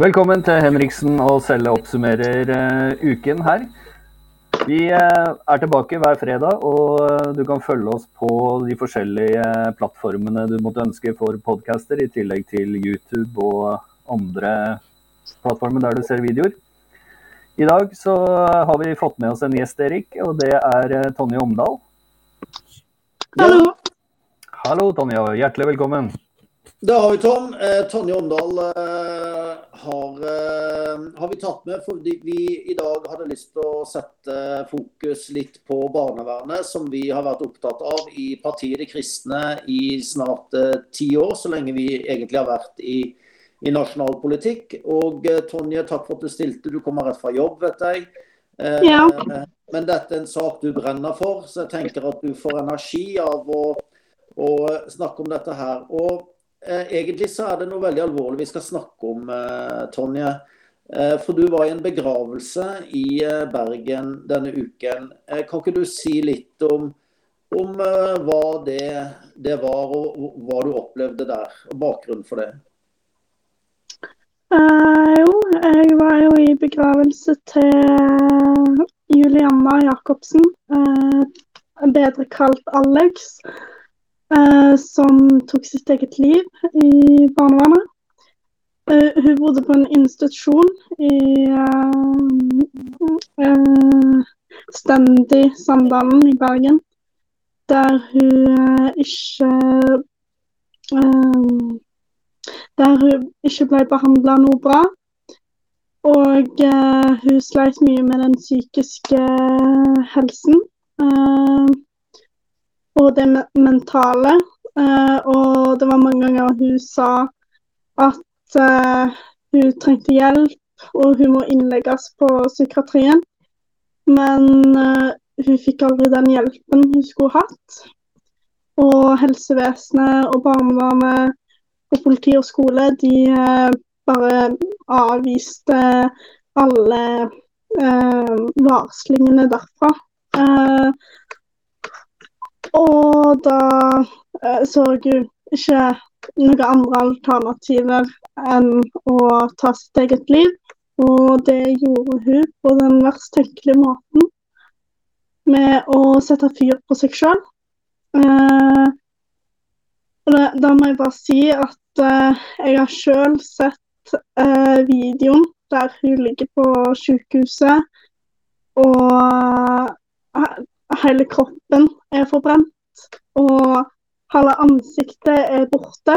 Velkommen til Henriksen og Selle oppsummerer uh, uken her. Vi uh, er tilbake hver fredag, og uh, du kan følge oss på de forskjellige plattformene du måtte ønske for podcaster, i tillegg til YouTube og andre plattformer der du ser videoer. I dag så har vi fått med oss en gjest, Erik, og det er Tonje Omdal. Hallo. Hallo, Tonje. Hjertelig velkommen. Da har vi Tom. Eh, Tonje Åndal eh, har, eh, har, vi tatt med fordi vi i dag hadde lyst til å sette fokus litt på barnevernet, som vi har vært opptatt av i partiet De kristne i snart eh, ti år, så lenge vi egentlig har vært i, i nasjonal politikk. Og eh, Tonje, takk for at du stilte. Du kommer rett fra jobb, vet jeg. Eh, ja. Men dette er en sak du brenner for, så jeg tenker at du får energi av å, å snakke om dette her. Og egentlig så er det noe veldig alvorlig vi skal snakke om, eh, Tonje. Eh, for du var i en begravelse i Bergen denne uken. Kan ikke du si litt om, om hva det, det, var, og hva du opplevde der? og Bakgrunnen for det? Eh, jo, jeg var jo i begravelse til Julianna Jacobsen, eh, bedre kalt Alex eh, som tok sitt eget liv i barnevernet. Eh, hun bodde på en institusjon i eh, eh Stendig Sandalen i Bergen, der hun eh, ikke eh, Der hun ikke ble behandla noe bra. Og hun sleit mye med den psykiske helsen. Uh, og det mentale. Uh, og det var mange ganger hun sa at uh, hun trengte hjelp, og hun må innlegges på psykiatrien. Men uh, hun fikk aldri den hjelpen hun skulle hatt. Og helsevesenet og barnevernet og politi og skole, de bare avviste alle varslingene derfra. Og da eh, så hun ikke noen andre alternativer enn å ta sitt eget liv. Og det gjorde hun på den verst tenkelige måten med å sette fyr på seg sjøl. Eh, da må jeg bare si at eh, jeg har sjøl sett eh, videoen der hun ligger på sykehuset og hele kroppen er forbrent, og halve ansiktet er borte.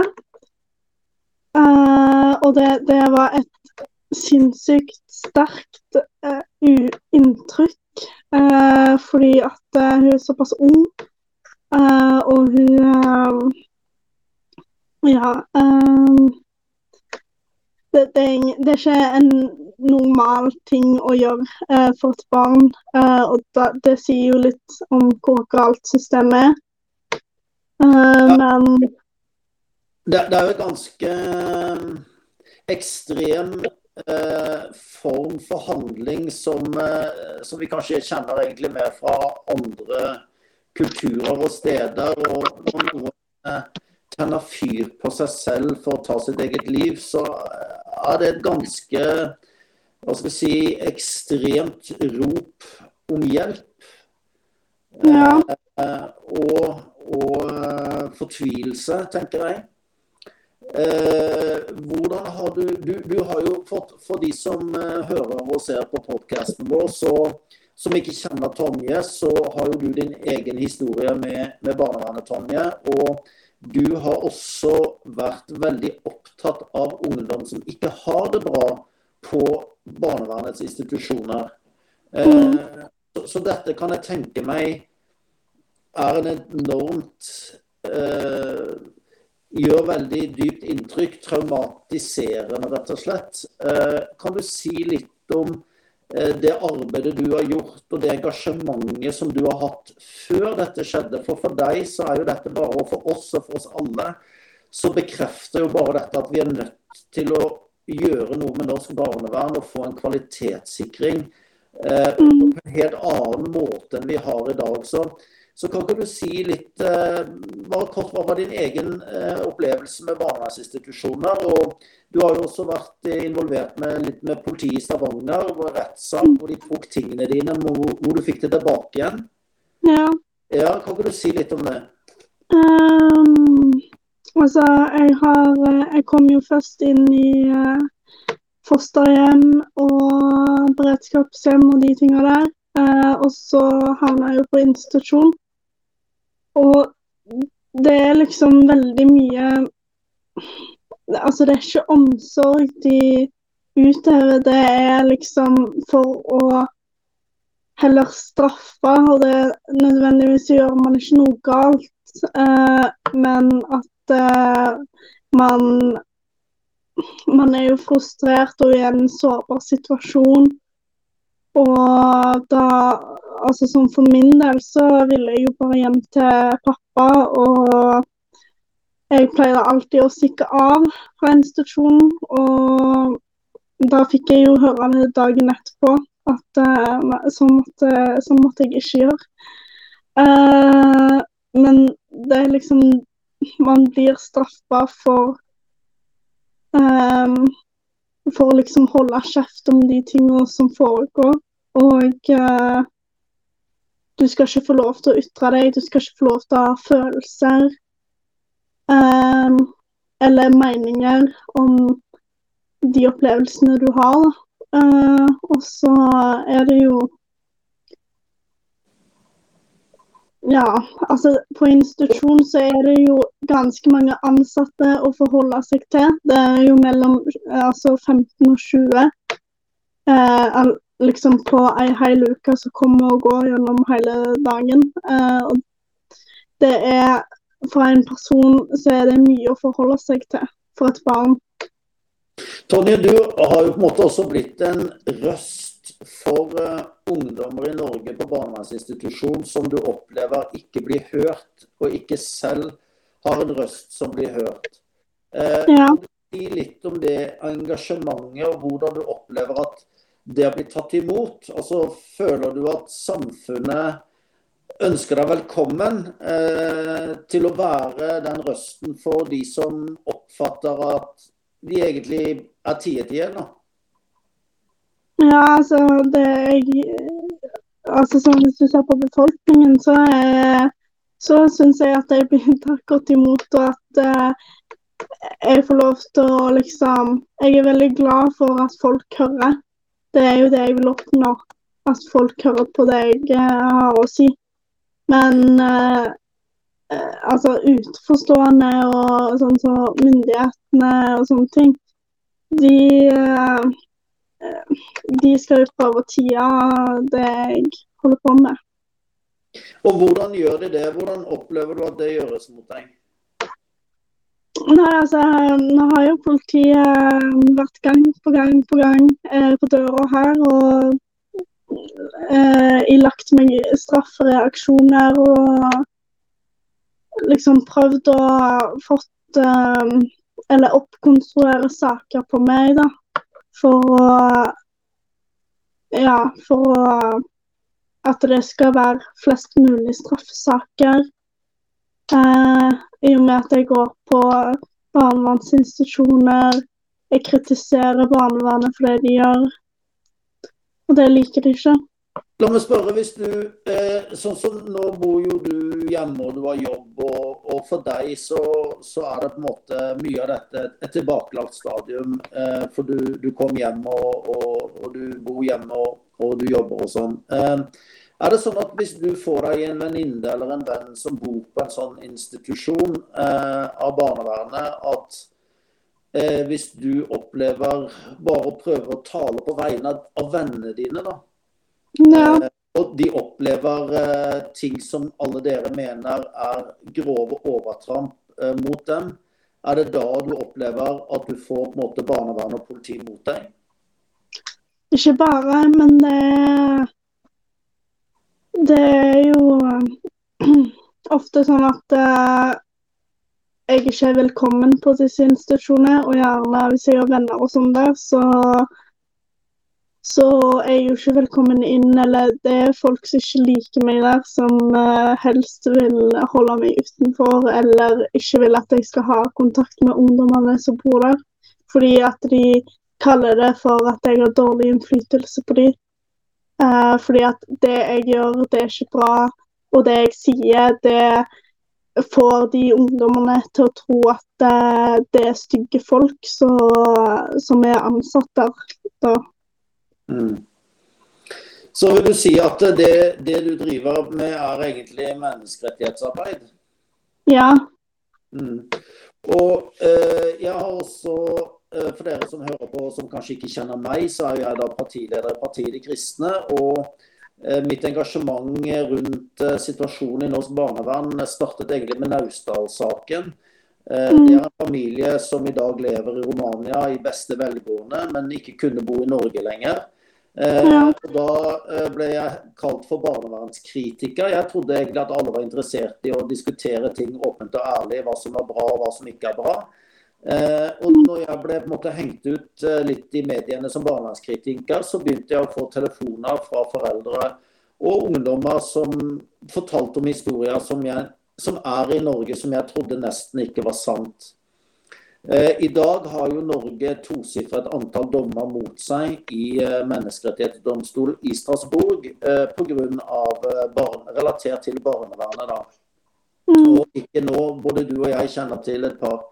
Uh, og det, det, var et sinnssykt sterkt uh, inntrykk, uh, fordi at hun er såpass ung, og hun Ja. Det, det, det, er, ikke en normal ting å gjøre eh, for et barn. Eh, og da, det sier jo litt om hvor galt systemet er. Eh, ja. Men det, det, er jo en ganske eh, ekstrem eh, form for handling som, eh, som, vi kanskje kjenner egentlig mer fra andre kulturer og steder. og når noen tenner fyr på seg selv for å ta sitt eget liv, så er det et ganske hva skal vi si, ekstremt rop om hjelp. Ja. Eh, og, og eh, fortvilelse, tenker jeg. Eh, hvordan har du, du, du har jo fått, For de som eh, hører og ser på podkasten vår, så, som ikke kjenner Tonje, så har jo du din egen historie med, med barnevernet, Tonje. Og du har også vært veldig opptatt av ungdom som ikke har det bra på barnevernets institusjoner. Mm. Så, dette kan jeg tenke meg er en enormt eh, Gjør veldig dypt inntrykk. Traumatiserende, rett og slett. Eh, kan du si litt om det arbeidet du har gjort, og det engasjementet som du har hatt før dette skjedde? For for deg så er jo dette bare, og for oss og for oss alle, så bekrefter jo bare dette at vi er nødt til å gjøre noe med norsk barnevern og få en kvalitetssikring eh, mm. på en helt annen måte enn vi har i dag. Så Så kan ikke du si litt eh, bare kort, Hva var din egen eh, opplevelse med barnevernsinstitusjoner? Og du har jo også vært involvert med litt med politiet i Stavanger, og rettssak, hvor de tok tingene dine, hvor, hvor, du fikk det tilbake igjen. Ja. ja. Kan ikke du si litt om det? Um, altså, jeg har Jeg kom jo først inn i uh, fosterhjem og beredskapshjem og de tinga der. Uh, og så havna jeg jo på institusjon. Og det er liksom veldig mye Altså, det er ikke omsorg de utøver, det er liksom for å heller straffe. Og det nødvendigvis gjør man ikke noe galt, eh, men at eh, man Man er jo frustrert og i en sårbar situasjon. Og da Altså sånn for min del så ville jeg jo bare hjem til pappa, og jeg pleide alltid å stikke av fra institusjonen. Og da fikk jeg jo høre det dagen etterpå at sånn, måtte, så, måtte, jeg ikke gjøre. Uh, men det er liksom Man blir straffa for um, For å liksom holde kjeft om de tingene som foregår. Og eh, du skal ikke få lov til å ytre deg, du skal ikke få lov til å ha følelser. eh, eller meninger om de opplevelsene du har. Eh, og så er det jo Ja, altså på institusjon så er det jo ganske mange ansatte å forholde seg til. Det er jo mellom altså 15 og 20. Eh, liksom på ei hel uke som kommer og går gjennom hele dagen. Eh, og det er For en person så er det mye å forholde seg til for et barn. Tonje, du har jo på en måte også blitt en røst for uh, ungdommer i Norge på barnevernsinstitusjon som du opplever ikke blir hørt, og ikke selv har en røst som blir hørt. Uh, ja. Si litt om det engasjementet, og hvordan du opplever at det har blitt tatt imot? Altså, Føler du at samfunnet ønsker deg velkommen eh, til å være den røsten for de som oppfatter at de egentlig er tiet da? Ja, altså det jeg, altså sånn Hvis du ser på befolkningen, så, er, så syns jeg at jeg blir tatt godt imot. Og at eh, jeg får lov til å liksom Jeg er veldig glad for at folk hører. Det er jo det jeg vil oppnå. At folk hører på det jeg eh, har å si. Men eh, eh, altså utenforstående og sånn så myndighetene og sånne ting, de eh, de skal prøve å tie det jeg holder på med. Og Hvordan gjør de det? Hvordan opplever du at det gjøres mot deg? Nei, altså, Nå har jo politiet eh, vært gang på gang på gang eh, på døra her og eh, ilagt meg straffereaksjoner og liksom prøvd å fått eh, Eller oppkonstruere saker på meg, da. For å Ja, for å at det skal være flest mulig straffesaker. Eh, I og med at jeg går på barnevernsinstitusjoner. Jeg kritiserer barnevernet for det de gjør. Og det liker de ikke. La meg spørre, hvis du, eh, sånn som Nå bor jo du hjemme og du har jobb, og, og for deg så, så, er det på en måte mye av dette et tilbakelagt stadium. Eh, for du, du, kom hjem og, og, og, du bor hjemme og, du jobber og sånn. Eh, er det sånn at hvis du får deg en venninne eller en venn som bor på en sånn institusjon eh, av barnevernet, at eh, hvis du opplever bare å prøve å tale på vegne av vennene dine, da, ja. eh, og de opplever eh, ting som alle dere mener er grove overtramp eh, mot dem, er det da du opplever at du får på en måte barnevern og politi mot deg? Ikke bare, men det det er jo ofte sånn at jeg ikke er velkommen på disse institusjonene. Og gjerne hvis jeg har venner og sånn der, så så er jeg jo ikke velkommen inn. Eller det er folk som ikke liker meg der, som uh, helst vil holde meg utenfor, eller ikke vil at jeg skal ha kontakt med ungdommene som bor der. Fordi at de kaller det for at jeg har dårlig innflytelse på dem. Uh, fordi at det jeg gjør, det er ikke bra. Og det jeg sier, det får de ungdommene til å tro at uh, det er stygge folk så, som er ansatt der. Da. Mm. Så vil du si at det, det, du driver med, er egentlig menneskerettighetsarbeid? Ja. Mm. Og eh, jeg har også, eh, for dere som hører på som kanskje ikke kjenner meg, så er jeg da partileder i Partiet De Kristne. Og eh, mitt engasjement rundt eh, situasjonen i norsk barnevern startet egentlig med Naustdal-saken. Eh, mm. Det er en familie som i dag lever i Romania i beste velgående, men ikke kunne bo i Norge lenger. Eh, ja. Da eh, ble jeg kalt for barnevernskritiker. Jeg trodde egentlig at alle var interessert i å diskutere ting åpent og ærlig, hva som er bra og hva som ikke er bra. Eh, og når jeg ble måte hengt ut litt i mediene som barnevernskritiker, så begynte jeg å få telefoner fra foreldre og ungdommer som fortalte om historier som, jeg, som er i Norge som jeg trodde nesten ikke var sant. Eh, I dag har jo Norge tosifret antall dommer mot seg i eh, menneskerettighetsdomstolen i Strasbourg eh, pga. relatert til barnevernet. da. Mm. Og ikke nå, både du og jeg kjenner til et par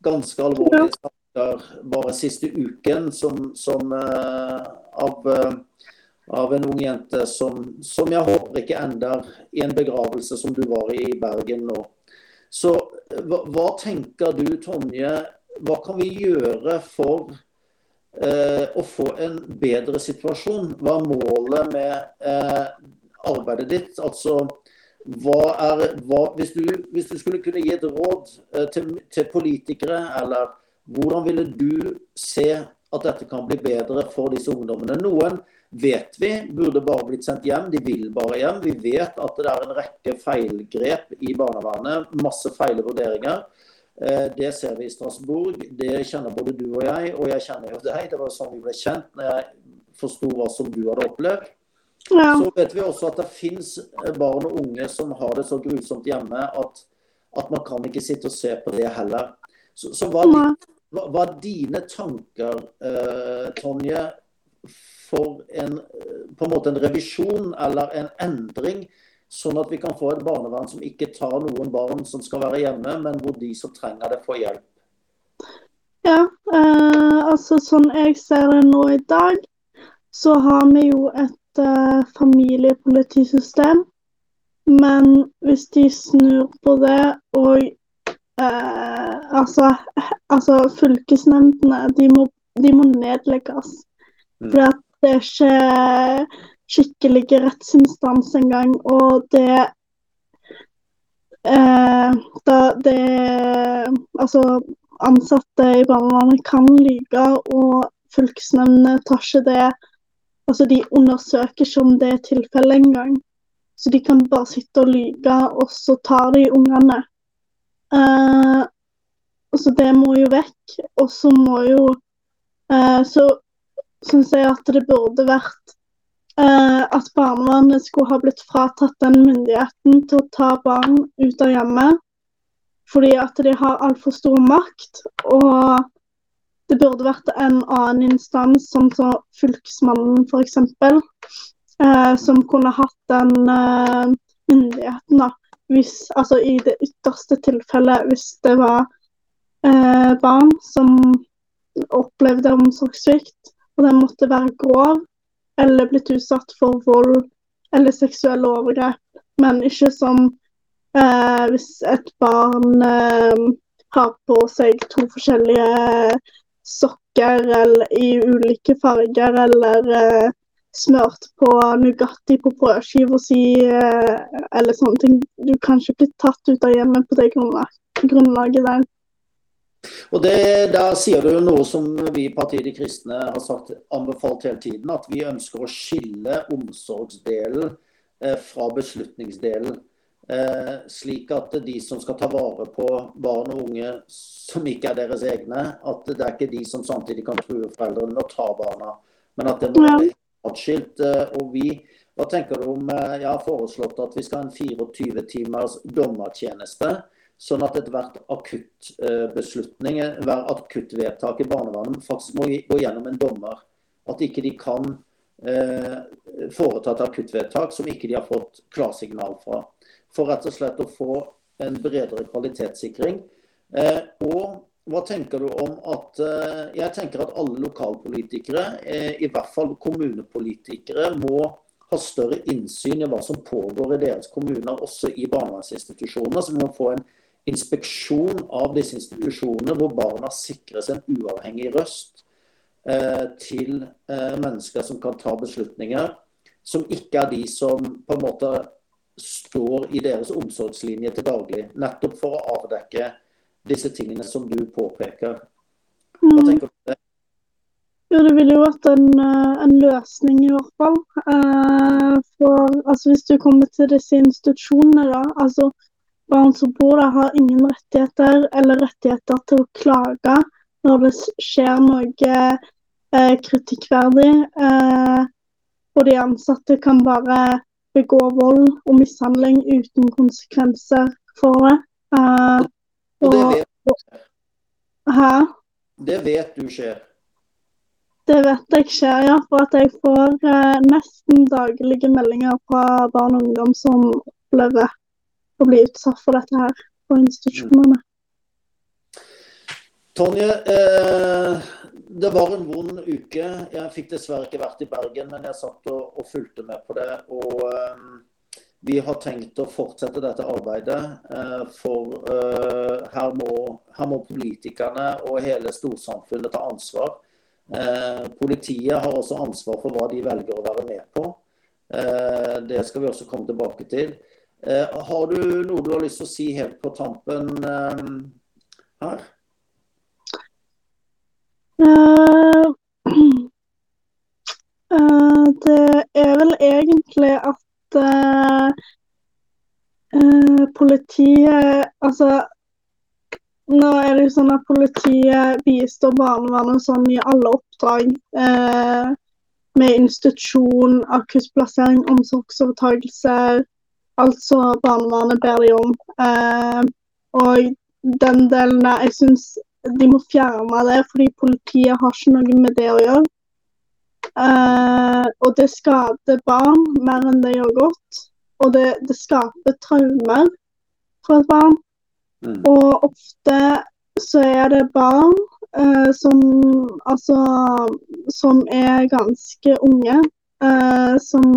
ganske alvorlige saker bare siste uken som, som av, av, en ung jente som, som jeg håper ikke ender i en begravelse som du var i i Bergen nå. Så hva, hva, tenker du, Tonje, hva kan vi gjøre for eh, å få en bedre situasjon? Hva er målet med eh, arbeidet ditt? Altså, hva er, hva, hvis, du, hvis, du, skulle kunne gi et råd eh, til, til, politikere, eller hvordan ville du se at dette kan bli bedre for disse ungdommene? Noen vet vi burde bare blitt sendt hjem. De vil bare hjem. Vi vet at det er en rekke feilgrep i barnevernet. Masse feile vurderinger. Eh, det ser vi i Strasbourg. Det kjenner både du og jeg, og jeg kjenner jo deg. Det var sånn vi ble kjent når jeg forsto hva som du hadde opplevd. Ja. Så vet vi også at det fins barn og unge som har det så grusomt hjemme at, at man kan ikke sitte og se på det heller. Så, så hva, hva, hva, er dine tanker, eh, Tonje, for en, på en måte en revisjon eller en endring, sånn at vi kan få et barnevern som ikke tar noen barn som skal være hjemme, men hvor de som trenger det, får hjelp? Ja, eh, altså sånn jeg ser det nå i dag, så har vi jo et eh, familiepolitisystem. Men hvis de snur på det og eh, altså, altså, fylkesnemndene, de de må nedlegges. Mm. at det er ikke skikkelig rettsinstans engang. Og det eh, da det Altså, ansatte i barnevernet kan lyve, og fylkesnemndene tar ikke det Altså, de undersøker ikke om det er tilfellet engang. Så de kan bare sitte og lyve, og så tar de ungene. Eh, så det må jo vekk. Og så må jo eh, Så syns jeg at det burde vært eh, at barnevernet skulle ha blitt fratatt den myndigheten til å ta barn ut av hjemmet. Fordi at de har altfor stor makt. Og det burde vært en annen instans, som så Fylkesmannen f.eks., eh, som kunne hatt den eh, myndigheten. da. Hvis, altså I det ytterste tilfellet, hvis det var eh, barn som opplevde omsorgssvikt, og den måtte være grov eller blitt utsatt for vold eller seksuelle overgrep, men ikke som eh, hvis et barn eh, har på seg to forskjellige sokker eller, i ulike farger, eller eh, smørt på Nugatti på brødskiva si, eh, eller sånne ting. Du kan ikke bli tatt ut av hjemmet på det grunnlaget der. Og det, Der sier du noe som vi i Partiet De Kristne har sagt, anbefalt hele tiden. At vi ønsker å skille omsorgsdelen eh, fra beslutningsdelen. Eh, slik at de som skal ta vare på barn og unge som ikke er deres egne, at det er ikke de som samtidig kan true foreldrene og ta barna men at det må være atskilt. Og vi, hva tenker du om Jeg har foreslått at vi skal ha en 24 timers dommertjeneste. Sånn at ethvert akuttbeslutning, hver akuttvedtak i barnevernet faktisk må gå gjennom en dommer. At ikke de kan eh, foreta et akuttvedtak som ikke de har fått klarsignal fra. For rett og slett å få en bredere kvalitetssikring. Eh, og hva tenker du om at eh, Jeg tenker at alle lokalpolitikere, eh, i hvert fall kommunepolitikere, må ha større innsyn i hva som pågår i deres kommuner, også i barnevernsinstitusjoner. Så vi må få en inspeksjon av disse institusjonene, hvor barna sikres en uavhengig røst eh, til eh, mennesker som kan ta beslutninger, som ikke er de som på en måte står i deres omsorgslinje til daglig. Nettopp for å avdekke disse tingene som du påpeker. Hva mm. tenker du om det? Jo, det ville jo vært en, eh, en, løsning i hvert fall. Eh, for altså, hvis du kommer til disse institusjonene, da. altså Barn som bor der, har ingen rettigheter eller rettigheter til å klage når det skjer noe eh, kritikkverdig. Eh, og de ansatte kan bare begå vold og mishandling uten konsekvenser for det. Eh, og, det vet, du. hæ? Det vet du skjer? Det vet jeg skjer, ja. For at jeg får eh, nesten daglige meldinger fra barn og ungdom som opplever å bli utsatt for dette her på institusjonene. Tonje, eh, det var en vond uke. Jeg fikk dessverre ikke vært i Bergen, men jeg satt og, og fulgte med på det. Og eh, vi har tenkt å fortsette dette arbeidet. Eh, for eh, her må, her, må, politikerne og hele storsamfunnet ta ansvar. Eh, politiet har også ansvar for hva de velger å være med på. Eh, det skal vi også komme tilbake til. Eh, har du noe du har lyst til å si helt på tampen eh, her? Uh, uh, det er vel egentlig at uh, politiet Altså nå er det jo sånn at politiet bistår barnevernet sånn i alle oppdrag. med institusjon, akuttplassering, omsorgsovertakelse, Altså barnevernet ber de om. Eh, og den delen der Jeg syns de må fjerne det, fordi politiet har ikke noe med det å gjøre. Eh, og det skader barn mer enn det gjør godt. Og det, det skaper traumer for et barn. Mm. Og ofte så er det barn eh, som altså som er ganske unge, eh, som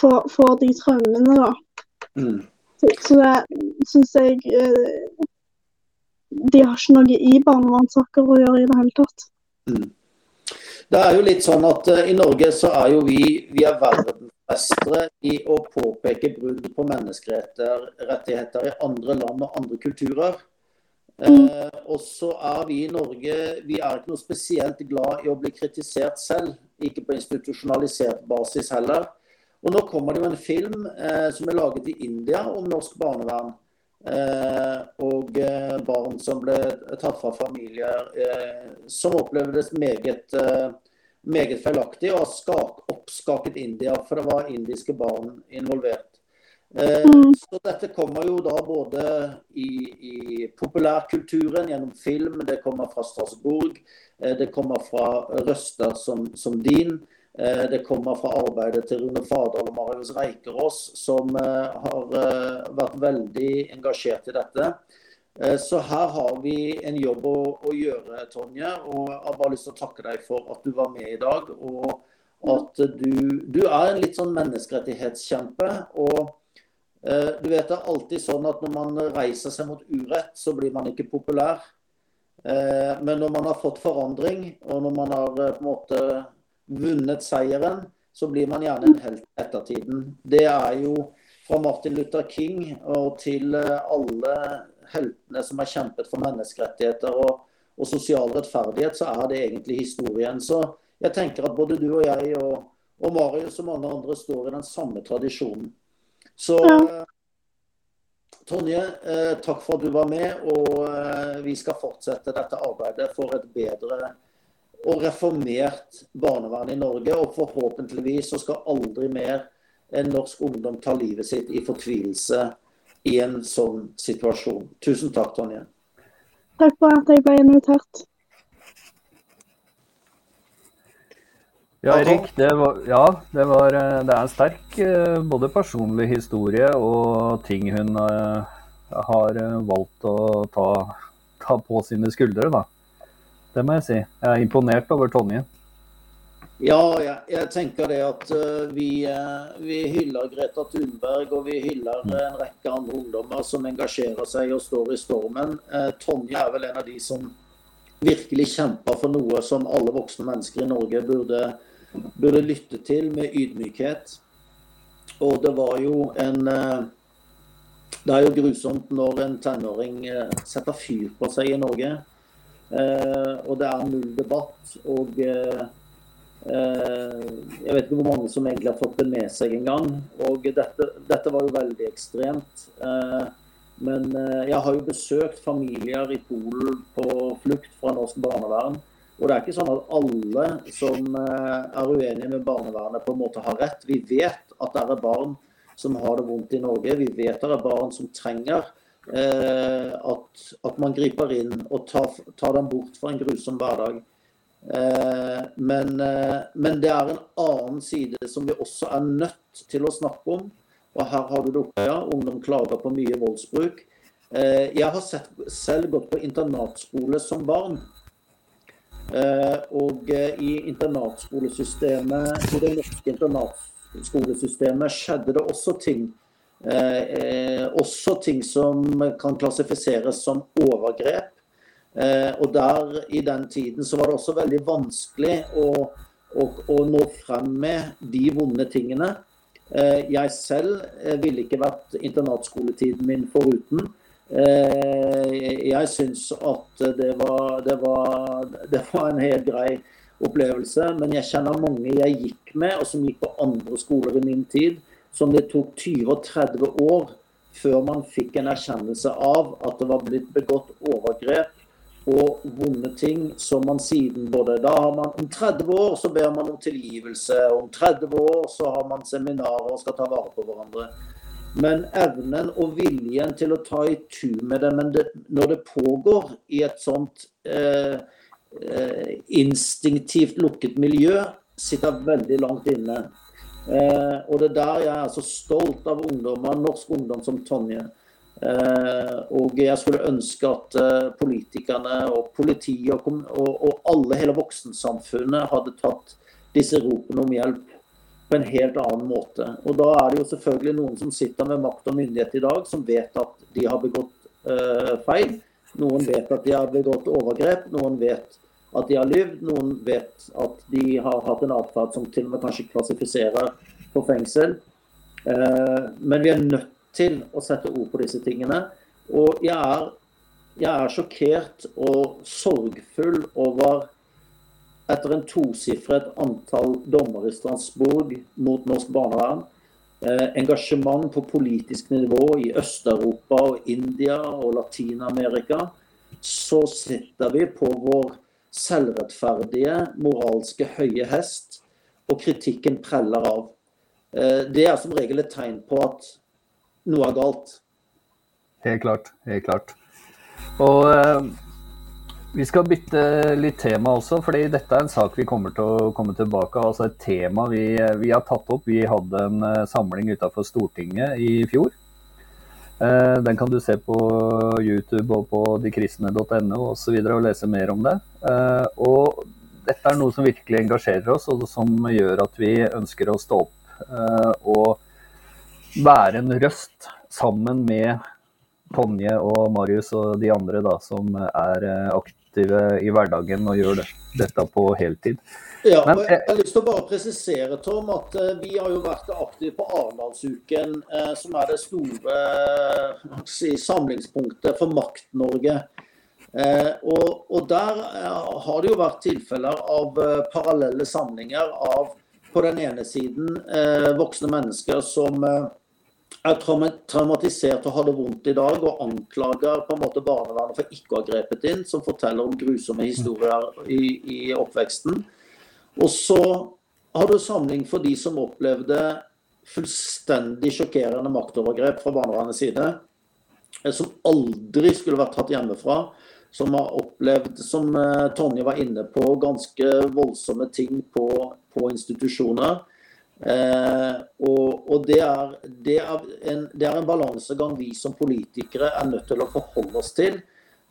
får, får de traumene, da. Mm. Så, så, det syns jeg eh, De har ikke noe i barnevernssaker å gjøre i det hele tatt. Mm. Det er jo litt sånn at uh, i Norge så er jo vi, vi er verdensmestere i å påpeke brudd på menneskerettigheter i andre land og andre kulturer. Mm. Uh, og så er vi i Norge vi er ikke noe spesielt glad i å bli kritisert selv. Ikke på institusjonalisert basis heller. Og Nå kommer det jo en film eh, som er laget i India om norsk barnevern. Eh, og eh, barn som ble tatt fra familier eh, som opplevdes meget, eh, meget feilaktig, og har skak, oppskaket India, for det var indiske barn involvert. Eh, mm. Så dette kommer jo da både i, i populærkulturen gjennom film, det kommer fra Strasbourg, det kommer fra røster som, som din. Eh, det kommer fra arbeidet til Rune Fardal og Marius Reikerås, som eh, har eh, vært veldig engasjert i dette. Så her har vi en jobb å, å, gjøre, Tonje. Og jeg har bare lyst til å takke deg for at du var med i dag. Og at du, du er en litt sånn menneskerettighetskjempe. Og eh, du vet det er alltid sånn at når man reiser seg mot urett, så blir man ikke populær. Eh, men når man har fått forandring, og når man har på en måte vunnet seieren, så blir man gjerne en helt ettertiden. Det er jo fra Martin Luther King og til eh, alle heltene som har kjempet for menneskerettigheter og, og sosial rettferdighet, så er det egentlig historien. Så jeg tenker at både du og jeg og, og Marius og mange andre står i den samme tradisjonen. Så ja. Tonje, eh, takk for at du var med, og eh, vi skal fortsette dette arbeidet for et bedre og reformert barnevern i Norge. Og forhåpentligvis så skal aldri mer en norsk ungdom ta livet sitt i fortvilelse i en sånn situasjon. Tusen takk, Tonje. Takk for at jeg ble invitert. Ja, Erik. Det var, ja, det, var, eh, det er en sterk eh, både personlig historie og ting hun eh, har valgt å ta, ta på sine skuldre. da. Det må jeg si. Jeg er imponert over Tonje. Ja, jeg, jeg tenker det at uh, vi, uh, vi, hyller Greta Thunberg og vi hyller uh, en rekke andre ungdommer som engasjerer seg og står i stormen. Tonje er vel en av de som virkelig kjemper for noe som alle voksne mennesker i Norge burde, burde lytte til med ydmykhet. Og det var jo en Det er jo grusomt når en tenåring setter fyr på seg i Norge. Og det er null debatt. og Eh, jeg vet ikke hvor mange som egentlig har fått det med seg engang. Og dette, dette var jo veldig ekstremt. Eh, men eh, jeg har jo besøkt familier i Polen på flukt fra norsk barnevern. Og det er ikke sånn at alle som er uenige med barnevernet, på en måte har rett. Vi vet at det er barn som har det vondt i Norge. Vi vet at det er barn som trenger at, at man griper inn og tar, tar dem bort fra en grusom hverdag. Eh, men, eh, men, det er en annen side som vi også er nødt til å snakke om. Og her har du det oppe, ja. Ungdom klager på mye voldsbruk. Eh, jeg har sett, selv gått på internatskole som barn. Og i internatskolesystemet, i det norske internatskolesystemet skjedde det også ting. Også ting som kan klassifiseres som overgrep Eh, og der, I den tiden så var det også veldig vanskelig å, å, å nå frem med de vonde tingene. Eh, jeg selv eh, ville ikke vært internatskoletiden min foruten. Jeg syns at det var, det, var, det var, en helt grei opplevelse. Men jeg kjenner mange jeg gikk med, og som gikk på andre skoler i min tid, som det tok 20 og 30 år før man fikk en erkjennelse av at det var blitt begått overgrep og vonde ting som man siden både Da har man om 30 år så ber man om tilgivelse. Om 30 år så har man seminarer og skal ta vare på hverandre. Men evnen og viljen til å ta i tur med det, det, når det pågår i et sånt eh, eh, instinktivt lukket miljø, sitter veldig langt inne. Eh, og det er der jeg er så stolt av ungdommer, norsk ungdom som Tonje. Eh, og jeg skulle ønske at eh, politikerne og politiet og, og, og alle, hele voksensamfunnet, hadde tatt disse ropene om hjelp på en helt annen måte. Og da er det jo selvfølgelig noen som sitter med makt og myndighet i dag, som vet at de har begått uh, feil. Noen vet at de har begått overgrep, noen vet at de har levd, noen vet at de har hatt en atferd som til og med kanskje klassifiserer for fengsel. Uh, men vi er nødt til å sette ord på disse tingene. Og jeg er, jeg er sjokkert og sorgfull over etter en tosifret antall dommer i Strasbourg mot norsk barnevern, eh, engasjement på politisk nivå i Øst-Europa og India og Latin-Amerika, så sitter vi på vår selvrettferdige, moralske høye hest, og kritikken preller av. Eh, det er som regel et tegn på at noe er galt. Helt klart. Helt klart. Og eh, vi skal bytte litt tema også, fordi dette er en sak vi kommer til å komme tilbake Altså et tema vi, vi har tatt opp. Vi hadde en uh, samling utafor Stortinget i fjor. Uh, den kan du se på YouTube og på dekristne.no osv. Og, og lese mer om det. Uh, og dette er noe som virkelig engasjerer oss, og som gjør at vi ønsker å stå opp og være en røst sammen med Tonje og Marius og de andre da, som er eh, aktive i hverdagen og gjør dette på heltid. Ja, og jeg har lyst til å bare presisere Tom, at uh, vi har jo vært aktive på Arendalsuken, uh, som er det store si, samlingspunktet for Makt-Norge. Og, og, Der har det jo vært tilfeller av parallelle samlinger av på den ene siden voksne mennesker som er traumatisert og har det vondt i dag, og anklager på en måte barnevernet for ikke å ha grepet inn, som forteller om grusomme historier i, i oppveksten. Og så har du samling for de som opplevde fullstendig sjokkerende maktovergrep fra barnevernets side, eh, som aldri skulle vært tatt hjemmefra. Som har opplevd, som eh, Tonje var inne på, ganske voldsomme ting på, på institusjoner. Eh, og, og det, er, det, er en, det, er, en, balansegang vi som politikere er nødt til å forholde oss til.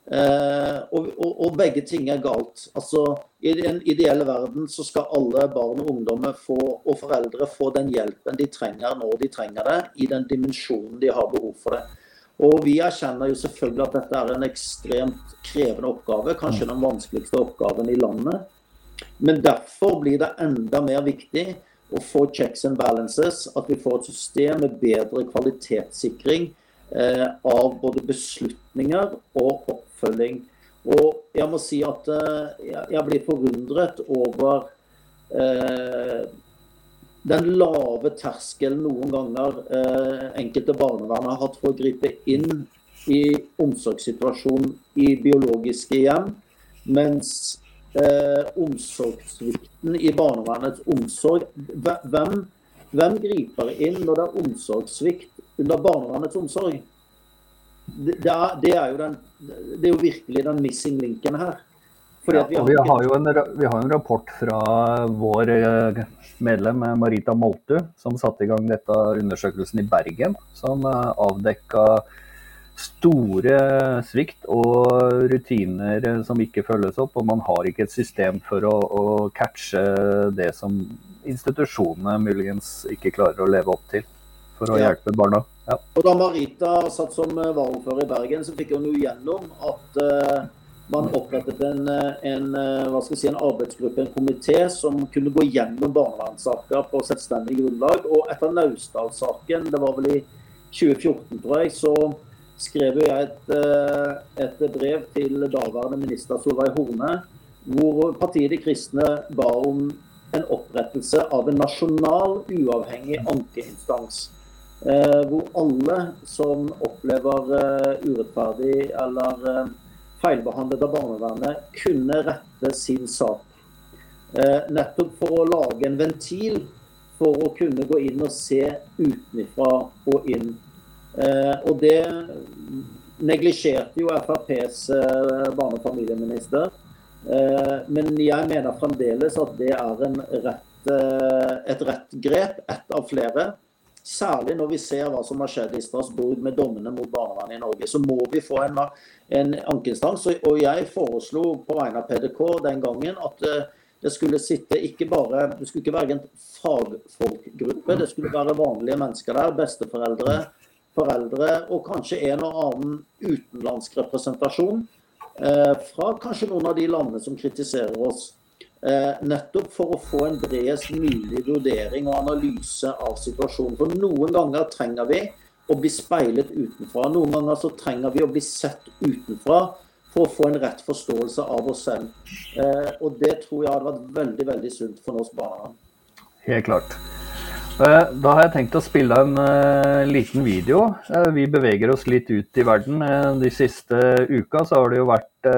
Eh, og, og, og, begge ting er galt. Altså, I den ideelle verden så skal alle barn og ungdommer få, og foreldre få den hjelpen de trenger når de trenger det, i den dimensjonen de har behov for det. Og Vi erkjenner jo selvfølgelig at dette er en ekstremt krevende oppgave, kanskje den vanskeligste oppgaven i landet. Men derfor blir det enda mer viktig å få checks and balances, at vi får et system med bedre kvalitetssikring eh, av både beslutninger og oppfølging. Og jeg må si at eh, jeg blir forundret over eh, den lave terskelen noen ganger eh, enkelte barnevern har hatt for å gripe inn i omsorgssituasjonen i biologiske hjem, mens eh, omsorgssvikten i barnevernets omsorg hvem, hvem, griper inn når det er omsorgssvikt under barnevernets omsorg? Det, det, er, er den, det, er, jo virkelig den missing linken her. Ja, vi, har vi, har jo en, vi har en rapport fra vår eh, medlem Marita Moltu, som satte i gang dette undersøkelsen i Bergen, som eh, avdekka store svikt og rutiner som ikke følges opp. Og man har ikke et system for å, å catche det som institusjonene muligens ikke klarer å leve opp til for å ja. hjelpe barna. Ja. Og Da Marita satt som varaordfører i Bergen, så fikk hun jo gjennom at uh, man opprettet en, en, hva skal si, en arbeidsgruppe, en komité, som kunne gå gjennom barnevernssaker på selvstendig grunnlag. Og etter Naustdal-saken, det var vel i 2014, tror jeg, så skrev jeg et, eh, et, brev til daværende minister Solveig Horne, hvor partiet De kristne ba om en opprettelse av en nasjonal, uavhengig ankeinstans. Eh, hvor alle som opplever eh, urettferdig eller feilbehandlet av barnevernet, kunne rette sin sak. nettopp for å lage en ventil for å kunne gå inn og se utenfra og inn Eh, og det neglisjerte jo FrPs eh, barne- og familieminister. Eh, men jeg mener fremdeles at det er rett, et rett grep, ett av flere. Særlig når vi ser hva som har skjedd i Strasbourg med dommene mot barnevernet i Norge. Så må vi få en, en ankeinstans. Og jeg foreslo på vegne av PDK den gangen at det skulle sitte ikke bare Det skulle ikke være en fagfolkgruppe, det skulle være vanlige mennesker der. Besteforeldre, foreldre og kanskje en og annen utenlandsk representasjon eh, fra kanskje noen av de landene som kritiserer oss. Eh, nettopp for å få en bredest mulig vurdering og analyse av situasjonen. For noen ganger trenger vi å bli speilet utenfra. Noen ganger så trenger vi å bli sett utenfra for å få en rett forståelse av oss selv. Eh, og det tror jeg hadde vært veldig, veldig sunt for norsk barnevern. Helt klart. Eh, da har jeg tenkt å spille en uh, liten video. Uh, vi beveger oss litt ut i verden. Uh, de siste uka så har det jo vært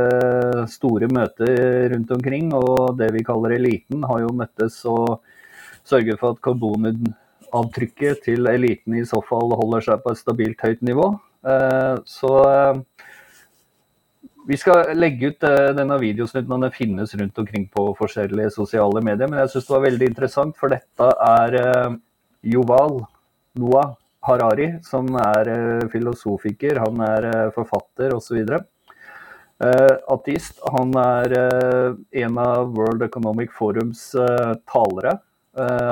store møter rundt omkring. Og det vi kaller eliten har jo møttes og sørget for at karbonavtrykket til eliten i så fall holder seg på et stabilt høyt nivå. så vi skal legge ut denne videosnutten, den finnes rundt omkring på forskjellige sosiale medier. Men jeg syns det var veldig interessant, for dette er Yuval Noah Harari, som er eh, filosofiker, han er eh, forfatter osv. Uh, ateist. Han er uh, en av World Economic Forums uh, talere.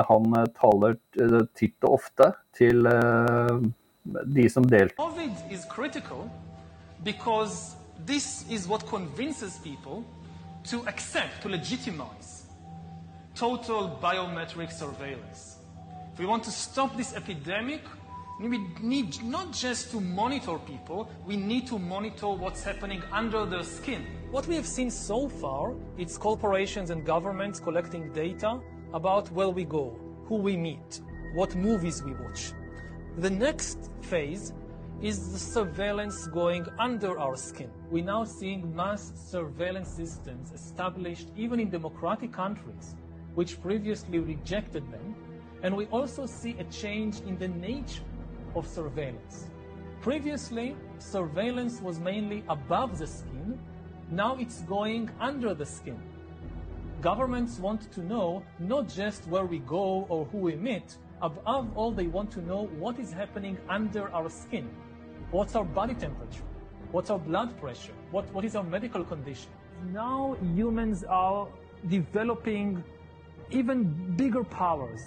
han taler titt og ofte til de som deltar. COVID is critical because this is what convinces people to accept, to legitimize total biometric surveillance. If we want to stop this epidemic, we need not just to monitor people, we need to monitor what's happening under their skin. What we have seen so far, it's corporations and governments collecting data about where we go, who we meet, what movies we watch. The next phase is the surveillance going under our skin. We're now seeing mass surveillance systems established even in democratic countries, which previously rejected them. And we also see a change in the nature of surveillance. Previously, surveillance was mainly above the skin. Now it's going under the skin. Governments want to know not just where we go or who we meet, above all, they want to know what is happening under our skin. What's our body temperature? What's our blood pressure? What, what is our medical condition? Now humans are developing even bigger powers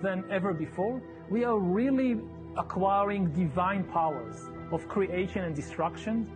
than ever before. We are really acquiring divine powers of creation and destruction.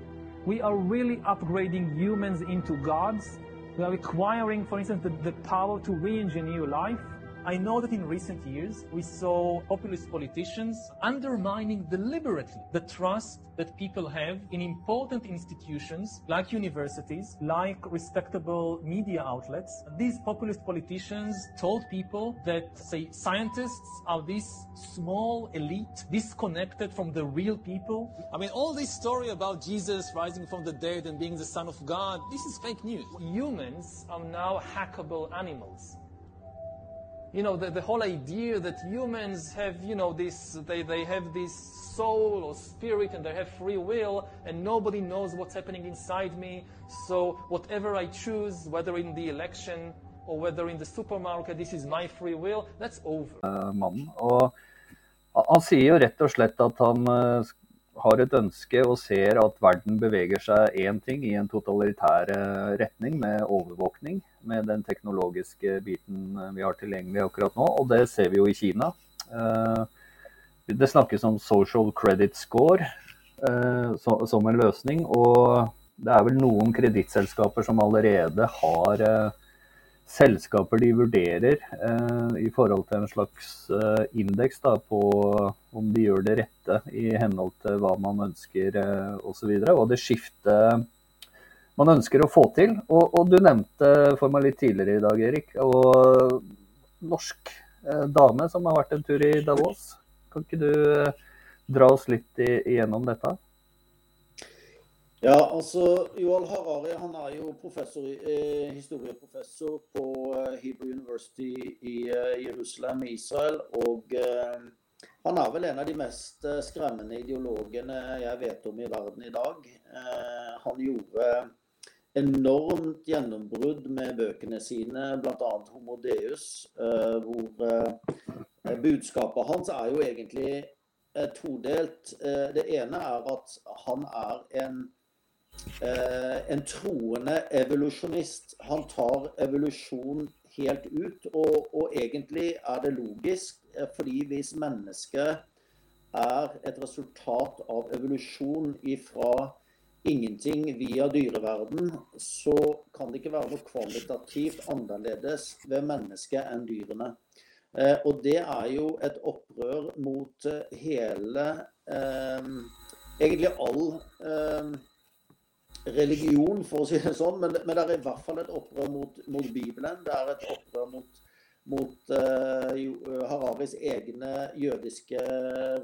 We are really upgrading humans into gods. We are acquiring, for instance, the, the power to re engineer life. I know that in recent years we saw populist politicians undermining deliberately the trust that people have in important institutions like universities, like respectable media outlets. These populist politicians told people that, say, scientists are this small elite disconnected from the real people. I mean, all this story about Jesus rising from the dead and being the Son of God, this is fake news. Humans are now hackable animals you know, the, the whole idea that humans have, you know, this, they, they have this soul or spirit and they have free will and nobody knows what's happening inside me. So whatever I choose, whether in the election or whether in the supermarket, this is my free will, that's over. Uh, mannen. Og han sier jo rett og slett at han uh, har et ønske og ser at verden beveger seg én ting i en totalitær retning med overvåkning, med den teknologiske biten vi har tilgjengelig akkurat nå. Og det ser vi jo i Kina. Det snakkes om social credit score som en løsning. Og det er vel noen kredittselskaper som allerede har selskaper de vurderer eh, i forhold til en slags eh, indeks på om de gjør det rette i henhold til hva man ønsker eh, osv. Og, så og det skiftet man ønsker å få til. Og, og, du nevnte for meg litt tidligere i dag, Erik, og norsk eh, dame som har vært en tur i Davos. Kan ikke du eh, dra oss litt igjennom dette? Ja, altså Joal Harari han er jo professor, eh, historieprofessor på eh, Hebrew University i eh, Jerusalem Israel. Og eh, han er vel en av de mest eh, skremmende ideologene jeg vet om i verden i dag. Eh, han gjorde enormt gjennombrudd med bøkene sine, bl.a. Homo Deus, hvor budskapet hans er jo egentlig todelt. Det ene er at han er en en troende evolusjonist. Han tar evolusjon helt ut. Og, og, egentlig er det logisk, eh, fordi hvis mennesket er et resultat av evolusjon ifra ingenting via dyreverden, så kan det ikke være noe kvalitativt annerledes ved mennesket enn dyrene. Eh, og det er jo et opprør mot eh, hele eh, Egentlig all eh, religion, for å si det sånn. Men, men det er i hvert fall et opprør mot, mot Bibelen. Det er et opprør mot, mot uh, Hararis egne jødiske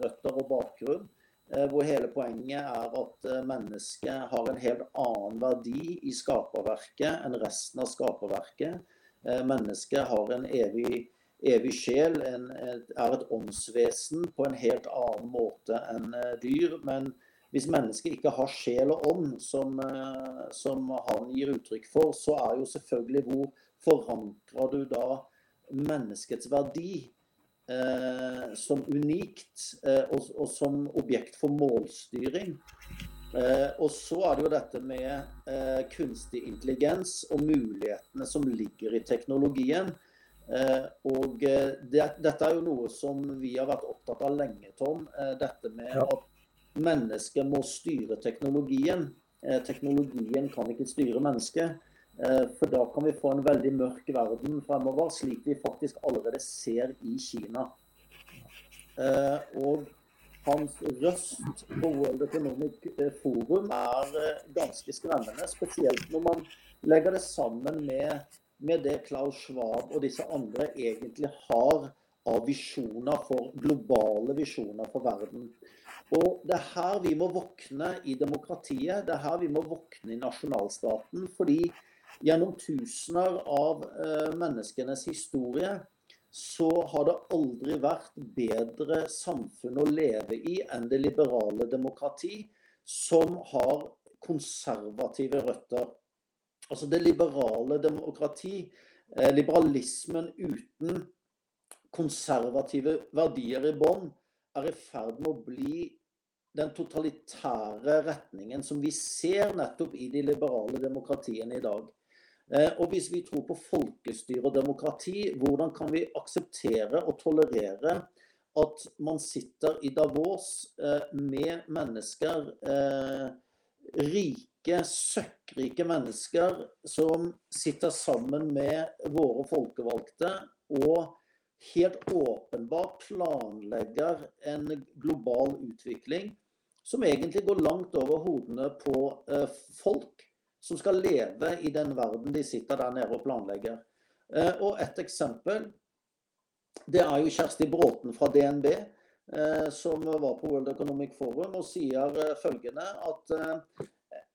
røtter og bakgrunn. Uh, hvor hele poenget er at uh, mennesket har en helt annen verdi i skaperverket enn resten av skaperverket. Mennesket har en evig, evig sjel, en, et, er et åndsvesen på en helt annen måte enn dyr. men hvis mennesket ikke har sjel og ånd, som, eh, som, han gir uttrykk for, så er jo selvfølgelig hvor forankrer du da menneskets verdi eh, som unikt eh, og, og, som objekt for målstyring? Eh, og så er det jo dette med eh, kunstig intelligens og mulighetene som ligger i teknologien. Eh, og det, dette er jo noe som vi har vært opptatt av lenge, Tom. dette med ja. at mennesket må styre teknologien. Eh, teknologien kan ikke styre mennesket. Eh, for da kan vi få en veldig mørk verden fremover, slik vi faktisk allerede ser i Kina. Eh, og hans røst på World Economic Forum er ganske skremmende. Spesielt når man legger det sammen med, med det Klaus Schwab og disse andre egentlig har av visjoner for globale visjoner for verden. Og Det er her vi må våkne i demokratiet, det er her vi må våkne i nasjonalstaten. Fordi gjennom tusener av uh, menneskenes historie så har det aldri vært bedre samfunn å leve i enn det liberale demokrati, som har konservative røtter. Altså det liberale demokrati, eh, liberalismen uten konservative verdier i bånn, er i ferd med å bli den totalitære retningen som vi ser nettopp i de liberale demokratiene i dag. Eh, og hvis vi tror på folkestyre og demokrati, hvordan kan vi akseptere og tolerere at man sitter i Davos eh, med mennesker, eh, rike, søkkrike mennesker, som sitter sammen med våre folkevalgte og helt åpenbart planlegger en global utvikling som egentlig går langt over hodene på folk som skal leve i den verden de sitter der nede og planlegger. Eh, og et eksempel det er jo Kjersti Bråten fra DNB, eh, som var på World Economic Forum og sier eh, følgende at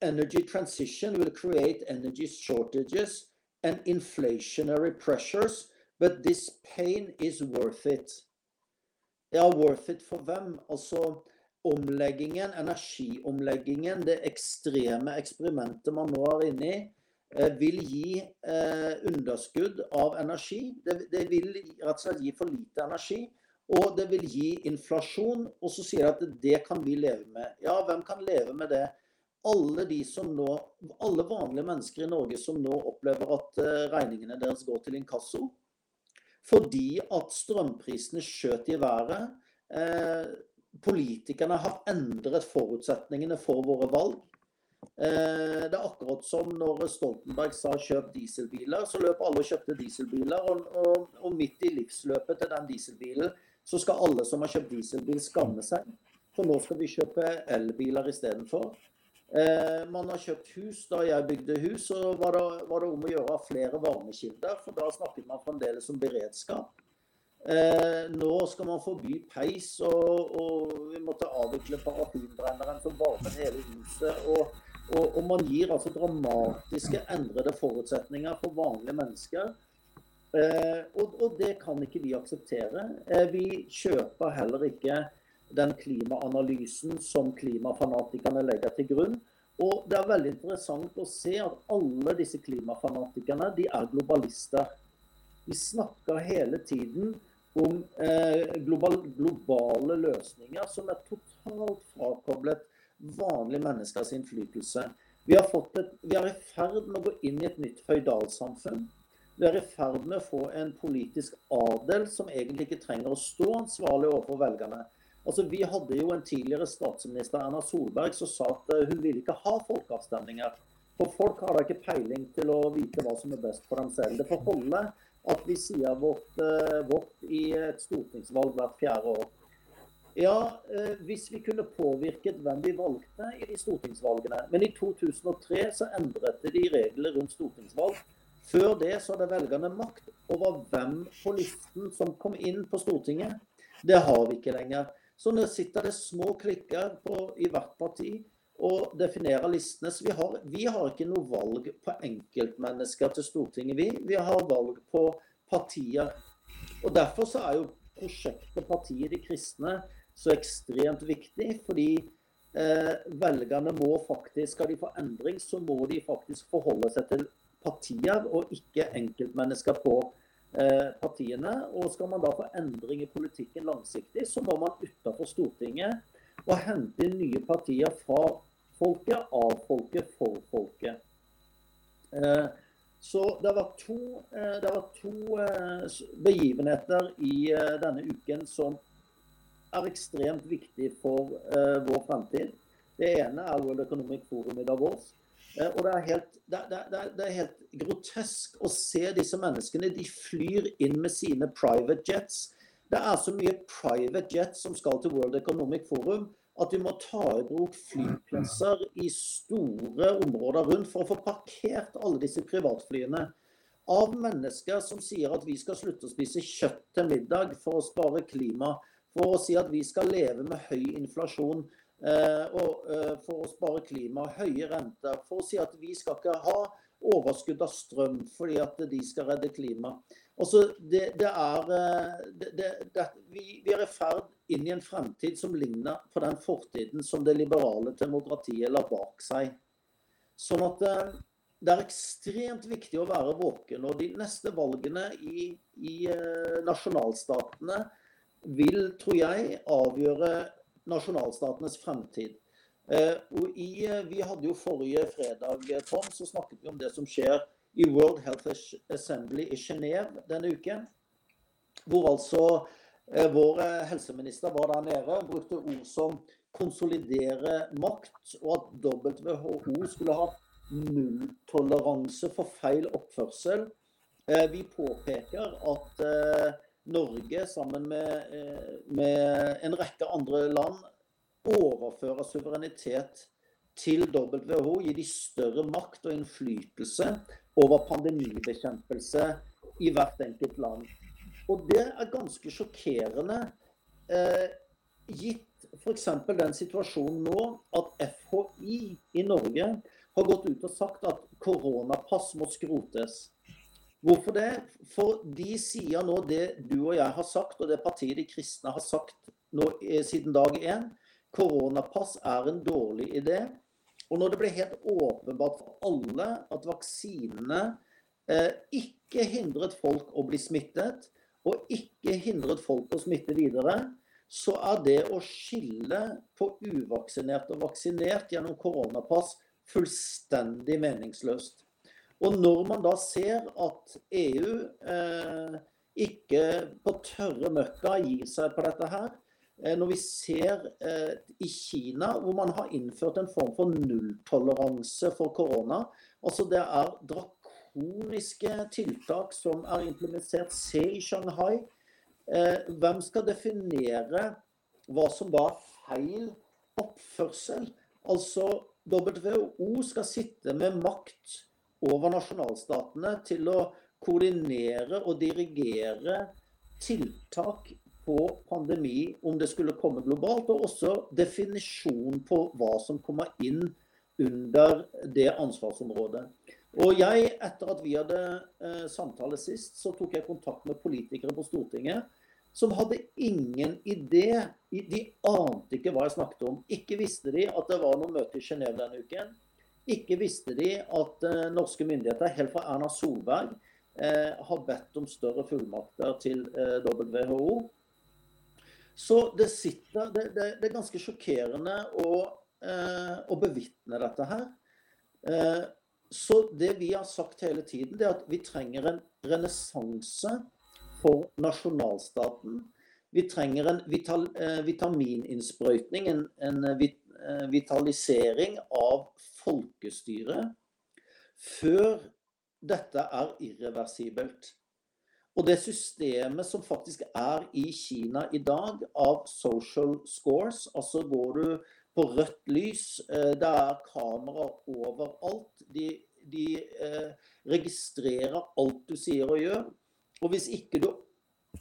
energy transition will create energy shortages and inflationary pressures, but this pain is worth it. Ja, worth it for hvem? Altså omleggingen, energiomleggingen, det ekstreme eksperimentet man nå er inne i, eh, vil gi eh, underskudd av energi. Det, vil rett og slett gi for lite energi. Og det vil gi inflasjon. Og så sier de at det kan vi leve med. Ja, hvem kan leve med det? Alle, de nå, alle vanlige mennesker i Norge som nå opplever at eh, regningene deres går til inkasso. Fordi at strømprisene skjøt i været. Eh, politikerne har endret forutsetningene for våre valg. Eh, det er akkurat som når Stoltenberg sa 'kjøp dieselbiler', så løp alle og kjøpte dieselbiler. Og, og, og, midt i livsløpet til den dieselbilen så skal alle som har kjøpt dieselbil, skamme seg. For nå skal vi kjøpe elbiler istedenfor. Eh, man har kjøpt hus. Da jeg bygde hus, så var det, var det om å gjøre flere varmekilder. For da snakket man fremdeles om beredskap. Eh, nå skal man forby peis, og, og vi måtte avvikle parafinbrenneren som varmet hele huset. Og, og, og, man gir altså dramatiske endrede forutsetninger for vanlige mennesker. Eh, og, det kan ikke vi akseptere. Eh, vi kjøper heller ikke den klimaanalysen som klimafanatikerne legger til grunn. Og det er veldig interessant å se at alle disse klimafanatikerne de er globalister. De snakker hele tiden om eh, global, globale løsninger som er totalt frakoblet vanlige menneskers innflytelse. Vi, vi, er i ferd med å gå inn i et nytt føydalsamfunn. Vi er i ferd med å få en politisk adel som egentlig ikke trenger å stå ansvarlig overfor velgerne. Altså, Vi hadde jo en tidligere statsminister, Erna Solberg, som sa at eh, hun ville ikke ha folkeavstemninger. For folk har da ikke peiling til å vite hva som er best for dem selv. Det får holde at vi sier vårt, eh, vårt i et stortingsvalg hvert fjerde år. Ja, eh, hvis vi kunne påvirket hvem vi valgte i de stortingsvalgene. Men i 2003 så endret de regler rundt stortingsvalg. Før det så hadde velgerne makt over hvem på listen som kom inn på Stortinget. Det har vi ikke lenger. Så nå sitter det små klikker på, i hvert parti og definerer listene. Så vi har, vi har ikke noe valg på enkeltmennesker til Stortinget, vi. Vi har valg på partier. Og Derfor så er jo prosjektet Partiet De kristne så ekstremt viktig. Fordi eh, velgerne må faktisk, skal de få endring, så må de faktisk forholde seg til partier og ikke enkeltmennesker på partiene. Og skal man da få endring i politikken langsiktig, så må man utenfor Stortinget og hente inn nye partier fra folket, av folket, for folket. Eh, så det har vært to, eh, det har vært to eh, begivenheter i denne uken som er ekstremt viktig for vår fremtid. Det ene er World Economic Forum i Davos. Og det er, helt, det, det, det er, helt, grotesk å se disse menneskene. De flyr inn med sine private jets. Det er så mye private jets som skal til World Economic Forum at vi må ta i bruk flyplasser i store områder rundt for å få parkert alle disse privatflyene. av mennesker som sier at vi skal slutte å spise kjøtt til middag for å spare klima, for å si at vi skal leve med høy inflasjon eh, og eh, for å spare klima, høye renter, for å si at vi skal ikke ha overskudd av strøm fordi at de skal redde klima. Altså, det, det er, det, det, vi, vi, er i ferd inn i en fremtid som ligner på den fortiden som det liberale demokratiet la bak seg. Sånn at eh, det er ekstremt viktig å være våken. Og de neste valgene i, i eh, nasjonalstatene vil, tror jeg, avgjøre nasjonalstatenes fremtid. Eh, og i, vi hadde jo forrige fredag Tom, så snakket vi om det som skjer i World Health Assembly i Genéve denne uken. Hvor altså eh, vår helseminister var der nede og brukte ord som konsolidere makt, og at WHO skulle ha nulltoleranse for feil oppførsel. Eh, vi påpeker at eh, Norge sammen med, eh, med en rekke andre land overfører suverenitet til WHO, gir de større makt og innflytelse over pandemibekjempelse i hvert enkelt land. Og det er ganske sjokkerende, eh, gitt f.eks. den situasjonen nå at FHI i Norge har gått ut og sagt at koronapass må skrotes. Hvorfor det? For de sier nå det du og jeg har sagt, og det partiet De kristne har sagt nå, eh, siden dag én. Koronapass er en dårlig idé. Og når det ble helt åpenbart for alle at vaksinene eh, ikke hindret folk å bli smittet, og ikke hindret folk å smitte videre, så er det å skille på uvaksinert og vaksinert gjennom koronapass fullstendig meningsløst. Og når man da ser at EU eh, ikke på tørre møkka gir seg på dette her, eh, når vi ser eh, i Kina hvor man har innført en form for nulltoleranse for korona altså Det er drakoniske tiltak som er implementert. Se i Shanghai. Eh, hvem skal definere hva som da er feil oppførsel? Altså WHO skal sitte med makt over nasjonalstatene til å koordinere og dirigere tiltak på pandemi om det skulle komme globalt, og også definisjon på hva som kommer inn under det ansvarsområdet. Og jeg, Etter at vi hadde eh, samtale sist, så tok jeg kontakt med politikere på Stortinget som hadde ingen idé. De ante ikke hva jeg snakket om. Ikke visste de at det var noe møte i Genéve denne uken. Ikke visste de at uh, norske myndigheter, helt fra Erna Solberg, uh, har bedt om større fullmakter til eh, WHO. Så det, sitter, det, det, det, er ganske sjokkerende å, å bevitne dette her. så det vi har sagt hele tiden, det er at vi trenger en renessanse for nasjonalstaten. Vi trenger en vital, eh, vitamininnsprøytning, en, en eh, eh, vitalisering av folkestyret, før dette er irreversibelt. Og det systemet som faktisk er i Kina i dag, av social scores, altså går du på rødt lys, det er kamera overalt. De, de registrerer alt du sier og gjør. Og hvis ikke du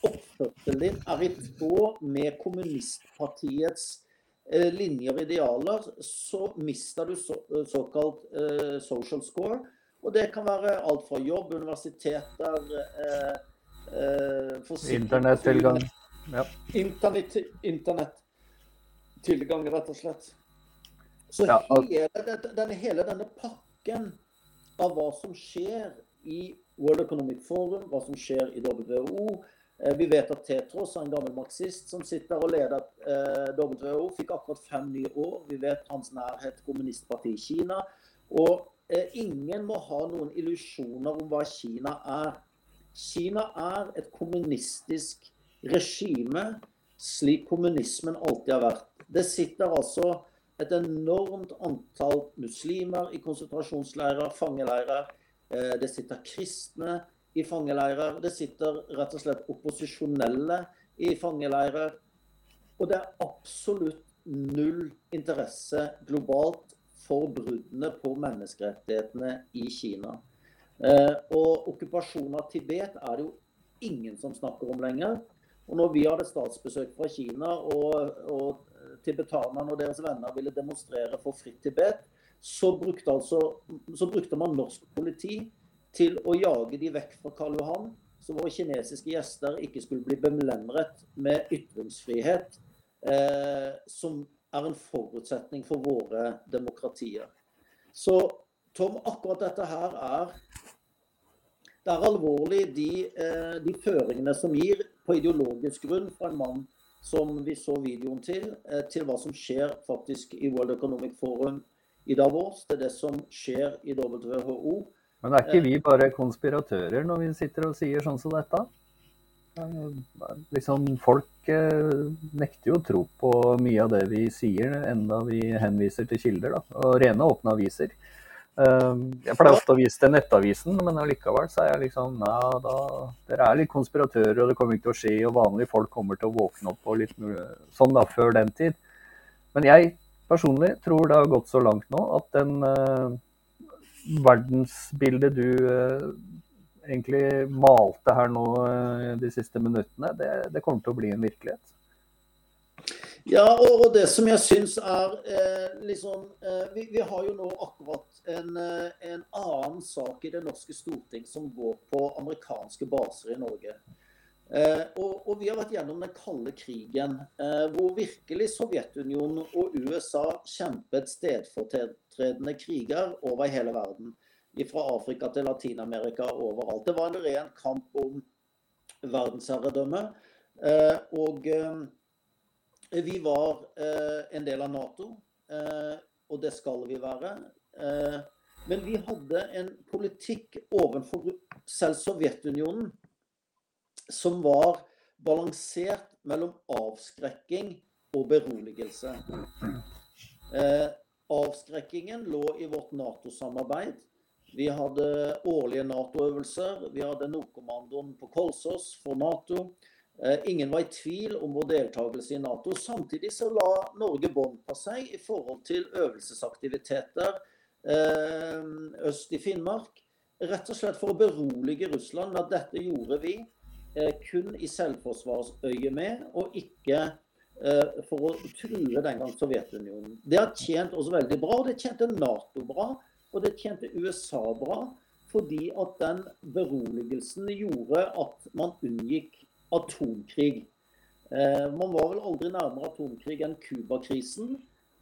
oppførselen din er i tråd med kommunistpartiets eh, linjer og idealer, så mister du så, eh, såkalt eh, social score. Og det kan være alt fra jobb, universiteter eh, eh Internettilgang. Ja. Internettilgang, rett og slett. Så ja, hele, denne, hele denne pakken av hva som skjer i World Economic Forum, hva som skjer i WHO. Eh, vi vet at Tetros, en gammel marxist som sitter og leder eh, WHO, fikk akkurat fem nye år. Vi vet hans nærhet kommunistpartiet Kina. Og eh, ingen må ha noen illusjoner om hva Kina er. Kina er et kommunistisk regime, slik kommunismen alltid har vært. Det sitter altså et enormt antall muslimer i konsentrasjonsleirer, fangeleirer det sitter kristne i fangeleirer. Det sitter rett og slett opposisjonelle i fangeleirer. Og det er absolutt null interesse globalt for bruddene på menneskerettighetene i Kina. Eh, og okkupasjonen av Tibet er det jo ingen som snakker om lenger. Og når vi hadde statsbesøk fra Kina, og, og tibetanerne og deres venner ville demonstrere for fritt Tibet, så brukte, altså, så brukte man norsk politi til å jage de vekk fra Karl Johan, så våre kinesiske gjester ikke skulle bli belemret med ytringsfrihet, eh, som er en forutsetning for våre demokratier. Så Tom, akkurat dette her er det er alvorlig, de, eh, de, føringene som gir på ideologisk grunn fra en mann som vi så videoen til, eh, til hva som skjer faktisk i World Economic Forum i Davos, til det som skjer i WHO. Men er ikke vi bare konspiratører når vi sitter og sier sånn som dette? Liksom, folk eh, nekter jo å tro på mye av det vi sier, enda vi henviser til kilder. Da. Og rene åpne aviser. Ehm, jeg pleier ofte å vise til Nettavisen, men allikevel så er jeg liksom Nei, da, dere er litt konspiratører, og det kommer ikke til å skje, og vanlige folk kommer til å våkne opp og litt sånn da, før den tid. Men jeg personlig tror det har gått så langt nå at den verdensbildet du uh, egentlig malte her nå uh, de siste minuttene, det, det kommer til å bli en virkelighet. Ja, og, det som jeg syns er eh, liksom eh, vi, vi, har jo nå akkurat en, eh, en, annen sak i det norske storting som går på amerikanske baser i Norge. Eh, og, og, vi har vært gjennom den kalde krigen, eh, hvor virkelig Sovjetunionen og USA kjempet stedfortredende kriger over hele verden. Fra Afrika til Latin-Amerika overalt. Det var en ren kamp om verdensherredømme. Eh, og vi var en del av Nato, og det skal vi være. Men vi hadde en politikk overfor selv Sovjetunionen som var balansert mellom avskrekking og beroligelse. avskrekkingen lå i vårt Nato-samarbeid. Vi hadde årlige Nato-øvelser. Vi hadde Nordkommandoen på Kolsås for Nato. Eh, ingen var i tvil om vår deltakelse i Nato. Samtidig så la Norge bånd på seg i forhold til øvelsesaktiviteter eh, øst i Finnmark. Rett og slett for å berolige Russland med at dette gjorde vi eh, kun i selvforsvarsøyemed, og ikke for å true den gang Sovjetunionen. Det har tjent oss veldig bra, og det tjente Nato bra, og det tjente USA bra. Fordi at den beroligelsen gjorde at man unngikk atomkrig. Eh, man var vel aldri nærmere atomkrig enn Cuba-krisen,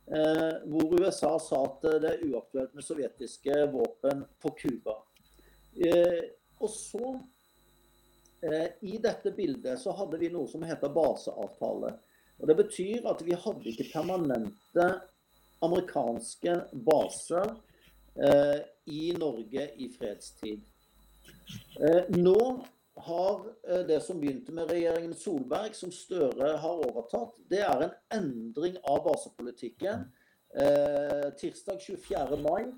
eh, hvor USA sa at det er uaktuelt med sovjetiske våpen på Cuba. Eh, og så, i dette bildet, så hadde vi noe som heter baseavtale. Og Det betyr at vi hadde ikke permanente amerikanske baser i Norge i fredstid. Nå har eh, det som begynte med regjeringen Solberg, som Støre har overtatt, det er en endring av basepolitikken. Eh, tirsdag 24. mai eh,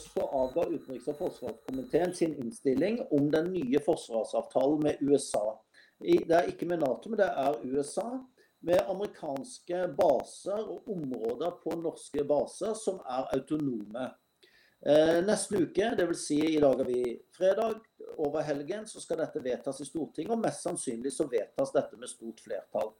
så avga utenriks- og forsvarskomiteen sin innstilling om den nye forsvarsavtalen med USA. Det er ikke med Nato, men det er USA. Med amerikanske baser og områder på norske baser som er autonome. Eh, neste uke, dvs. Si i dag er vi fredag, over helgen, så skal dette vedtas i Stortinget. Og mest sannsynlig så vedtas dette med stort flertall.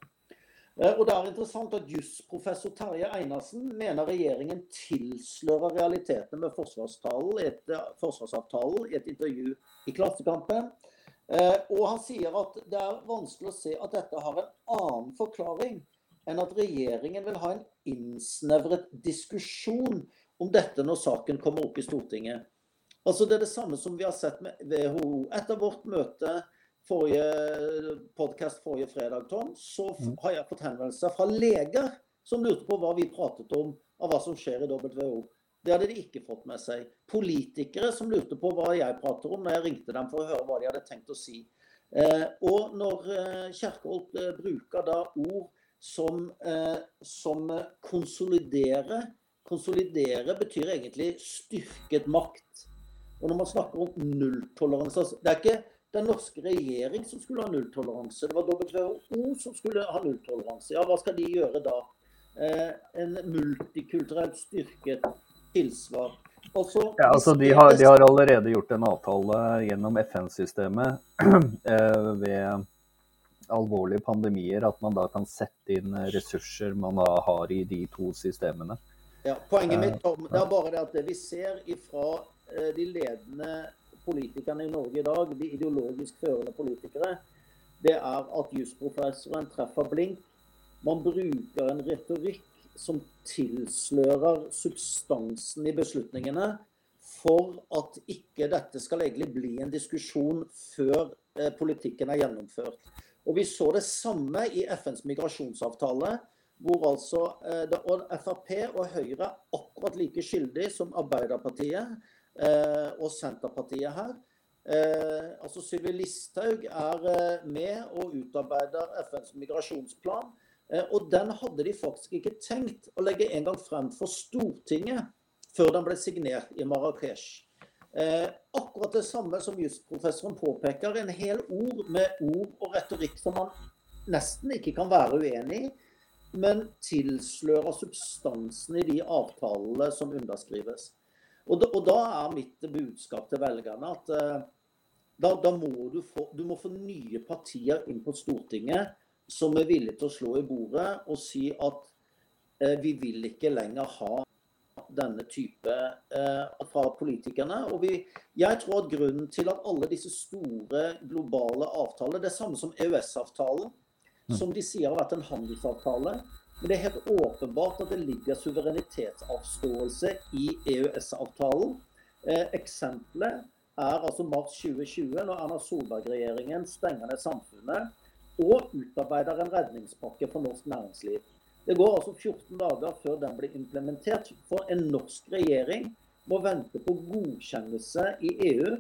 Eh, og det er interessant at jusprofessor Terje Einarsen mener regjeringen tilslører realitetene med eh, forsvarsavtalen i et intervju i Klassekampen. Og han sier at det er vanskelig å se at dette har en annen forklaring enn at regjeringen vil ha en innsnevret diskusjon om dette når saken kommer opp i Stortinget. Altså Det er det samme som vi har sett med WHO. Etter vårt møte forrige podkast forrige fredag, Tom, så mm. har jeg fått henvendelser fra leger som lurte på hva vi pratet om av hva som skjer i WHO. Det hadde de ikke fått med seg. Politikere som lurte på hva jeg prater om når jeg ringte dem for å høre hva de hadde tenkt å si. Eh, og når eh, Kjerkholt eh, bruker da ord som, eh, som konsolidere Konsolidere betyr egentlig styrket makt. Og når man snakker om nulltoleranse altså, Det er ikke den norske regjering som skulle ha nulltoleranse. Det var WHO som skulle ha nulltoleranse. Ja, hva skal de gjøre da? Eh, en multikulturelt styrket tilsvar. Også, Ja, altså de har, de har allerede gjort en avtale gjennom FN-systemet eh, ved alvorlige pandemier, at man da kan sette inn ressurser man da har i de to systemene. Ja, poenget mitt Tom, det er bare det at det vi ser ifra eh, de ledende politikerne i Norge i dag, de ideologisk førende politikere, det er at jusprofessoren treffer blink. Man bruker en retorikk som tilslører substansen i beslutningene, for at ikke dette skal egentlig bli en diskusjon før eh, politikken er gjennomført. Og Vi så det samme i FNs migrasjonsavtale, hvor altså eh, Frp og Høyre er akkurat like skyldig som Arbeiderpartiet og Senterpartiet her. Eh, altså Sylvi Listhaug er eh, med og utarbeider FNs migrasjonsplan. Eh, og den hadde de faktisk ikke tenkt å legge en gang frem for Stortinget før den ble signert i Marrakech. Eh, akkurat det samme som jusprofessoren påpeker. En hel ord med ord og retorikk som man nesten ikke kan være uenig i, men tilslører substansen i de avtalene som underskrives. Og da, og da er mitt budskap til velgerne at eh, da, da, må du få, du må få nye partier inn på Stortinget som er villige til å slå i bordet og si at eh, vi vil ikke lenger ha denne type eh, fra politikerne. Og vi, jeg tror at grunnen til at alle disse store globale avtaler, det er samme som EØS-avtalen, mm. som de sier har vært en handelsavtale. Men det er helt åpenbart at det ligger suverenitetsavståelse i EØS-avtalen. Eh, eksempelet er altså mars 2020, når Erna Solberg-regjeringen stenger ned samfunnet og utarbeider en redningspakke for norsk næringsliv. Det går altså 14 dager før den blir implementert. For en norsk regjering må vente på godkjennelse i EU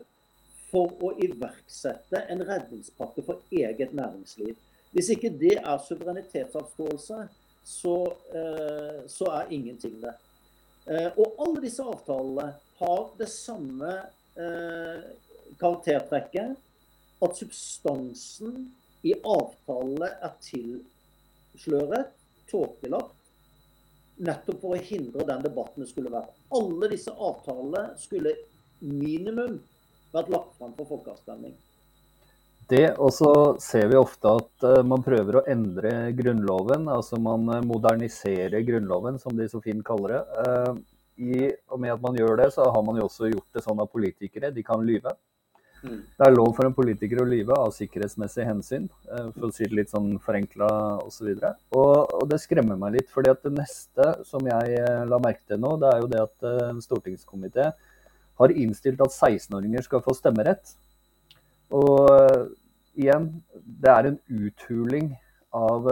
for å iverksette en redningspakke for eget næringsliv. Hvis ikke det er suverenitetsavståelse, så, eh, så er ingenting det. Eh, og alle disse avtalene har det samme eh, karaktertrekket at substansen i avtalene er tilsløret tåkelagt. Nettopp for å hindre den debatten det skulle være. Alle disse avtalene skulle minimum vært lagt fram for folkeavstemning. Det, og så ser vi ofte at uh, man prøver å endre Grunnloven. Altså man uh, moderniserer Grunnloven, som de så fint kaller det. Uh, i, og med at man gjør det, så har man jo også gjort det sånn at politikere de kan lyve. Mm. Det er lov for en politiker å lyve av sikkerhetsmessige hensyn, eh, for å si det litt sånn forenkla osv. Og, og, og det skremmer meg litt. fordi at det neste som jeg eh, la merke til nå, det er jo det at eh, en stortingskomité har innstilt at 16-åringer skal få stemmerett. Og igjen, det er en uthuling av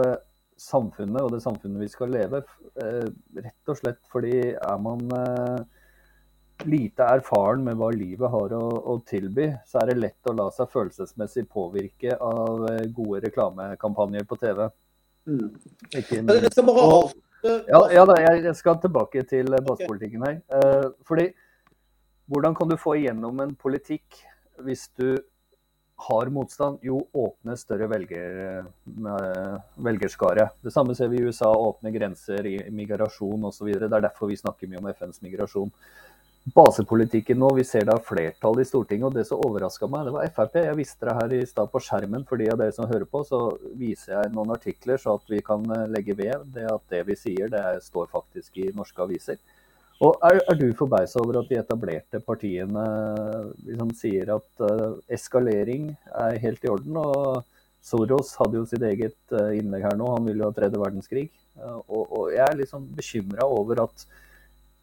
samfunnet og det samfunnet vi skal leve. Rett og slett fordi er man lite erfaren med hva livet har å, å, tilby, så er det lett å la seg følelsesmessig påvirke av eh, gode reklamekampanjer på TV. Mm. Jeg skal bare avslutte. Ja, ja da, jeg skal tilbake til basepolitikken her. Eh, fordi hvordan kan du få igjennom en politikk hvis du har motstand? Jo, åpne større velger, velgerskare. Det samme ser vi i USA. Åpne grenser migrasjon osv. Det er derfor vi snakker mye om FNs migrasjon basepolitikken nå. Vi ser det er flertall i Stortinget. og Det som overraska meg, det var Frp. Jeg visste det her i stad på skjermen for de av dere som hører på. Så viser jeg noen artikler så at vi kan eh, legge ved det at det vi sier, det står faktisk i norske aviser. Og Er, er du forbausa over at de etablerte partiene liksom sier at uh, eskalering er helt i orden? og Soros hadde jo sitt eget uh, innlegg her nå, han ville jo ha tredje verdenskrig. Uh, og, og Jeg er liksom bekymra over at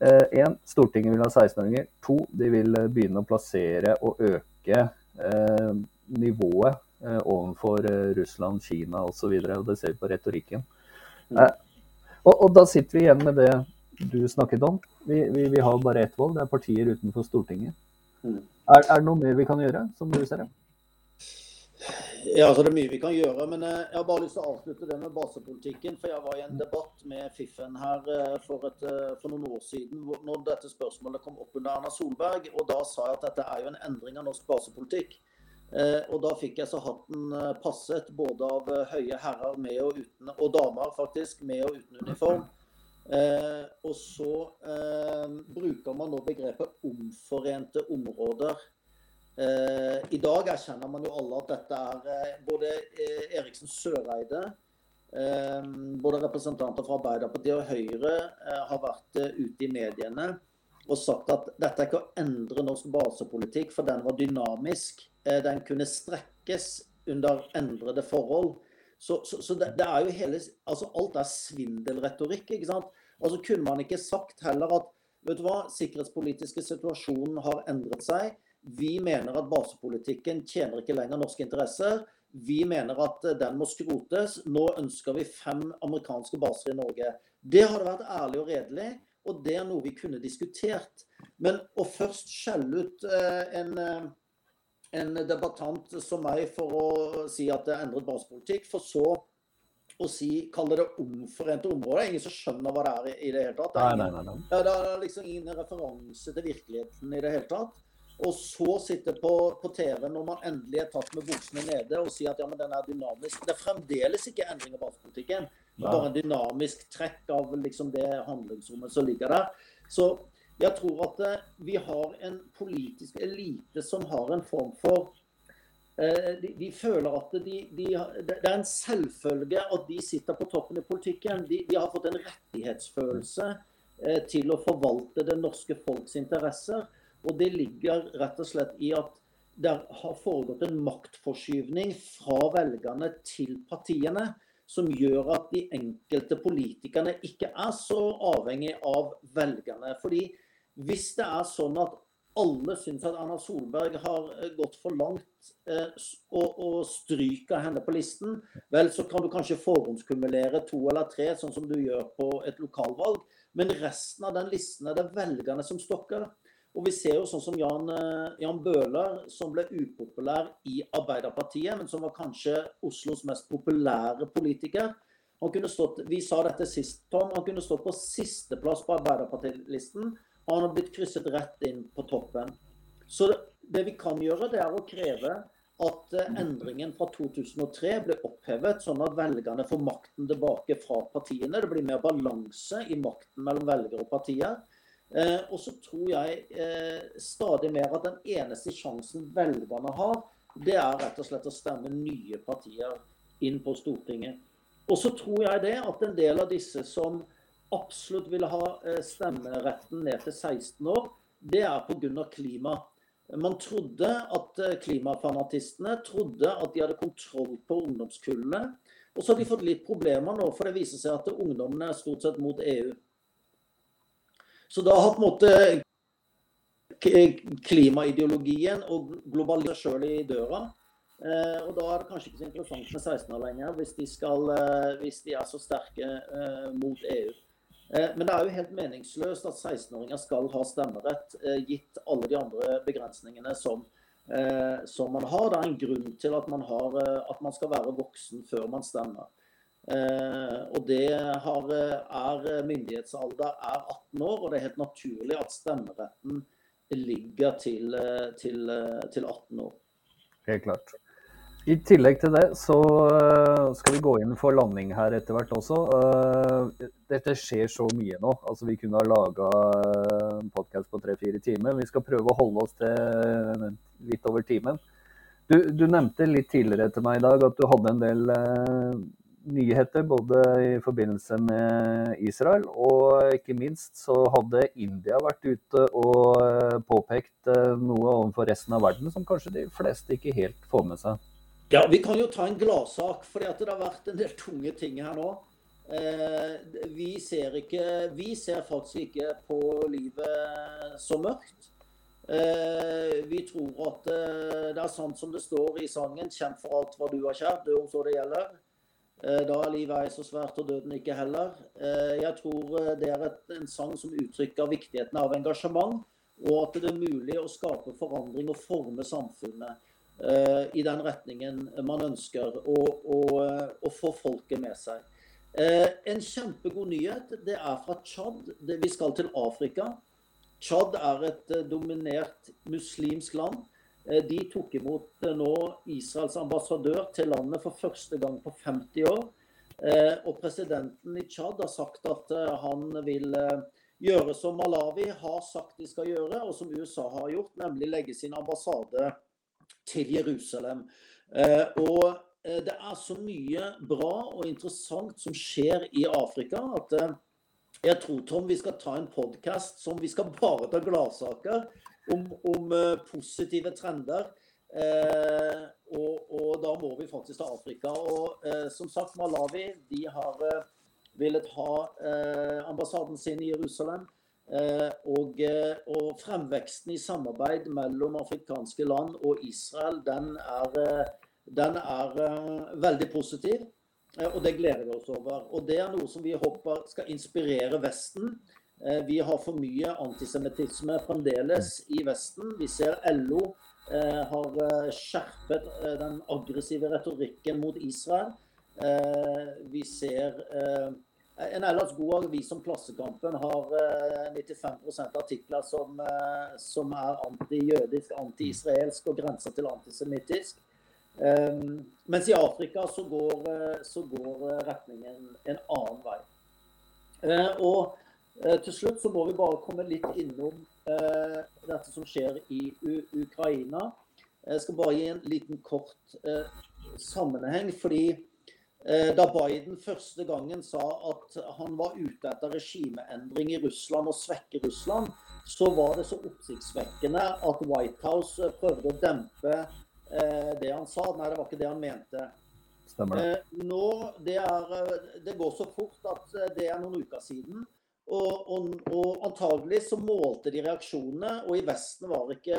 Én, eh, Stortinget vil ha 16-åringer. To, de vil eh, begynne å plassere og øke eh, nivået eh, overfor eh, Russland, Kina osv. Det ser vi på retorikken. Mm. Eh, og, og, da sitter vi igjen med det du snakket om. Vi, vi, vi har bare ett valg, det er partier utenfor Stortinget. Mm. Er, er, det noe mer vi kan gjøre, som du ser det? Ja, altså Det er mye vi kan gjøre. Men eh, jeg har bare lyst til å avslutte det med basepolitikken. For jeg var i en debatt med Fiffen her eh, for, et, eh, for noen år siden når dette spørsmålet kom opp under Erna Solberg. Og da sa jeg at dette er jo en endring av norsk basepolitikk. Og da fikk jeg så hatten passet både av høye herrer med og uten, og damer faktisk, med og uten uniform. Eh, og så eh, bruker man nå begrepet omforente områder. Eh, I dag erkjenner man jo alle at dette er eh, både eh, Eriksen Søreide, eh, både representanter fra Arbeiderpartiet og Høyre har vært ute i mediene og sagt at dette er ikke å endre norsk basepolitikk, for den var dynamisk. Den kunne strekkes under endrede forhold. Så, så, så det, det, er jo hele altså Alt er svindelretorikk. ikke sant? Altså Kunne man ikke sagt heller at vet du hva, sikkerhetspolitiske situasjonen har endret seg. Vi mener at basepolitikken tjener ikke lenger norske interesser. Vi mener at den må skrotes. Nå ønsker vi fem amerikanske baser i Norge. Det hadde vært ærlig og redelig, og det er noe vi kunne diskutert. Men å først skjelle ut eh, en eh, en debattant som meg for å si at det er endret basepolitikk, for så å si, kalle det omforente områder. Ingen som skjønner hva det er i, det hele tatt. Det er, nei, nei, nei. Det er liksom ingen referanse til virkeligheten i det hele tatt. Og så sitte på, på TV når man endelig er tatt med buksene nede og si at ja, men den er dynamisk. Det er fremdeles ikke endring av basepolitikken. Det er bare en dynamisk trekk av liksom det handlingsrommet som ligger der. Så jeg tror at eh, vi har en politisk elite som har en form for eh, de, de føler at de, de, det er en selvfølge at de sitter på toppen i politikken. De, har fått en rettighetsfølelse eh, til å forvalte det norske folks interesser. Og det ligger rett og slett i at det har foregått en maktforskyvning fra velgerne til partiene som gjør at de enkelte politikerne ikke er så avhengig av velgerne. Fordi hvis det er sånn at alle syns at Erna Solberg har eh, gått for langt eh, og, og stryker henne på listen, vel, så kan du kanskje forhåndskumulere to eller tre, sånn som du gjør på et lokalvalg. Men resten av den listen er det velgerne som stokker. Og vi ser jo sånn som Jan, eh, Jan Bøhler, som ble upopulær i Arbeiderpartiet, men som var kanskje Oslos mest populære politiker. Han kunne stått, vi sa dette sist, Tom, han kunne stått på sisteplass på Arbeiderpartilisten han har blitt krysset rett inn på toppen. Så det vi kan gjøre, det er å kreve at eh, endringen fra 2003 blir opphevet, sånn at velgerne får makten tilbake fra partiene. Det blir mer balanse i makten mellom velgere og partier. Eh, og så tror jeg eh, stadig mer at den eneste sjansen velgerne har, det er rett og slett å stemme nye partier inn på Stortinget. Og så tror jeg det at en del av disse som absolutt ville ha eh, stemmeretten ned til 16 år, det er pga. klima. Man trodde at eh, klimafanatistene trodde at de hadde kontroll på ungdomskullene. Og så har de fått litt problemer nå, for det viser seg at ungdommene er stort sett mot EU. Så da har på en måte klimaideologien og globalisert sjøl i døra. Eh, og da er det kanskje ikke så interessant med 16-år lenger, hvis de, skal, hvis de, er så sterke mot EU. Eh, men det er jo helt meningsløst at 16-åringer skal ha stemmerett, eh, gitt alle de andre begrensningene som, eh, som, man har. Det er en grunn til at man, har, at man skal være voksen før man stemmer. Og det har, er myndighetsalder er 18 år, og det er helt naturlig at stemmeretten ligger til, til, til 18 år. Helt klart. I tillegg til det så eh, skal vi gå inn for landing her etter hvert også. Eh, dette skjer så mye nå. Altså Vi kunne ha laga en podkast på tre-fire timer. Vi skal prøve å holde oss til litt over timen. Du, du, nevnte litt tidligere til meg i dag at du hadde en del nyheter både i forbindelse med Israel og ikke minst så hadde India vært ute og påpekt noe overfor resten av verden som kanskje de fleste ikke helt får med seg. Ja, Vi kan jo ta en gladsak, for det har vært en del tunge ting her nå. Eh, vi, ser ikke, vi ser faktisk ikke på livet så mørkt. Eh, vi tror at eh, det er sant som det står i sangen 'Kjemp for alt hva du har kjært, dø om så det gjelder'. Eh, da er livet ei så svært, og døden ikke heller. Eh, jeg tror eh, det er et, en sang som uttrykker viktigheten av engasjement, og at det er mulig å skape forandring og forme samfunnet. Eh, i den retningen man ønsker å, å, å få folket med seg. Eh, en kjempegod nyhet det er fra Tsjad. Vi skal til Afrika. Tsjad er et eh, dominert muslimsk land. De tok imot nå Israels ambassadør til landet for første gang på 50 år. Og presidenten i Tsjad har sagt at han vil gjøre som Malawi har sagt de skal gjøre, og som USA har gjort, nemlig legge sin ambassade til Jerusalem. Eh, og eh, det er så mye bra og interessant som skjer i Afrika at eh, jeg tror Tom, vi skal ta en podkast som vi skal bare ta gladsaker om, om positive trender. Eh, og, og, da må vi faktisk ta Afrika. Og eh, som sagt, Malawi de har eh, villet ha ambassaden sin i Jerusalem. Og, og, fremveksten i samarbeid mellom afrikanske land og Israel, den er, den er veldig positiv. Og det gleder vi oss over. Og det er noe som vi håper skal inspirere Vesten. Vi har for mye antisemittisme fremdeles i Vesten. Vi ser LO Eh, har eh, skjerpet eh, den aggressive retorikken mot Israel. Vi ser en ellers god avis som Klassekampen har 95% artikler som, som er anti-jødisk, anti-israelsk og grenser til antisemittisk. Um, mens i Afrika så går, så går retningen en annen vei. Og til slutt så må vi bare komme litt innom Eh, dette som skjer i U Ukraina. Jeg skal bare gi en liten kort eh, sammenheng. fordi eh, da Biden første gangen sa at han var ute etter regimeendring i Russland og svekke Russland, så var det så oppsiktsvekkende at White House prøvde å dempe det han sa. Nei, det var ikke det han mente. Stemmer det. Nå, det, er, det går så fort at det er noen uker siden. Og, og, og, antagelig så målte de reaksjonene, og i Vesten var ikke,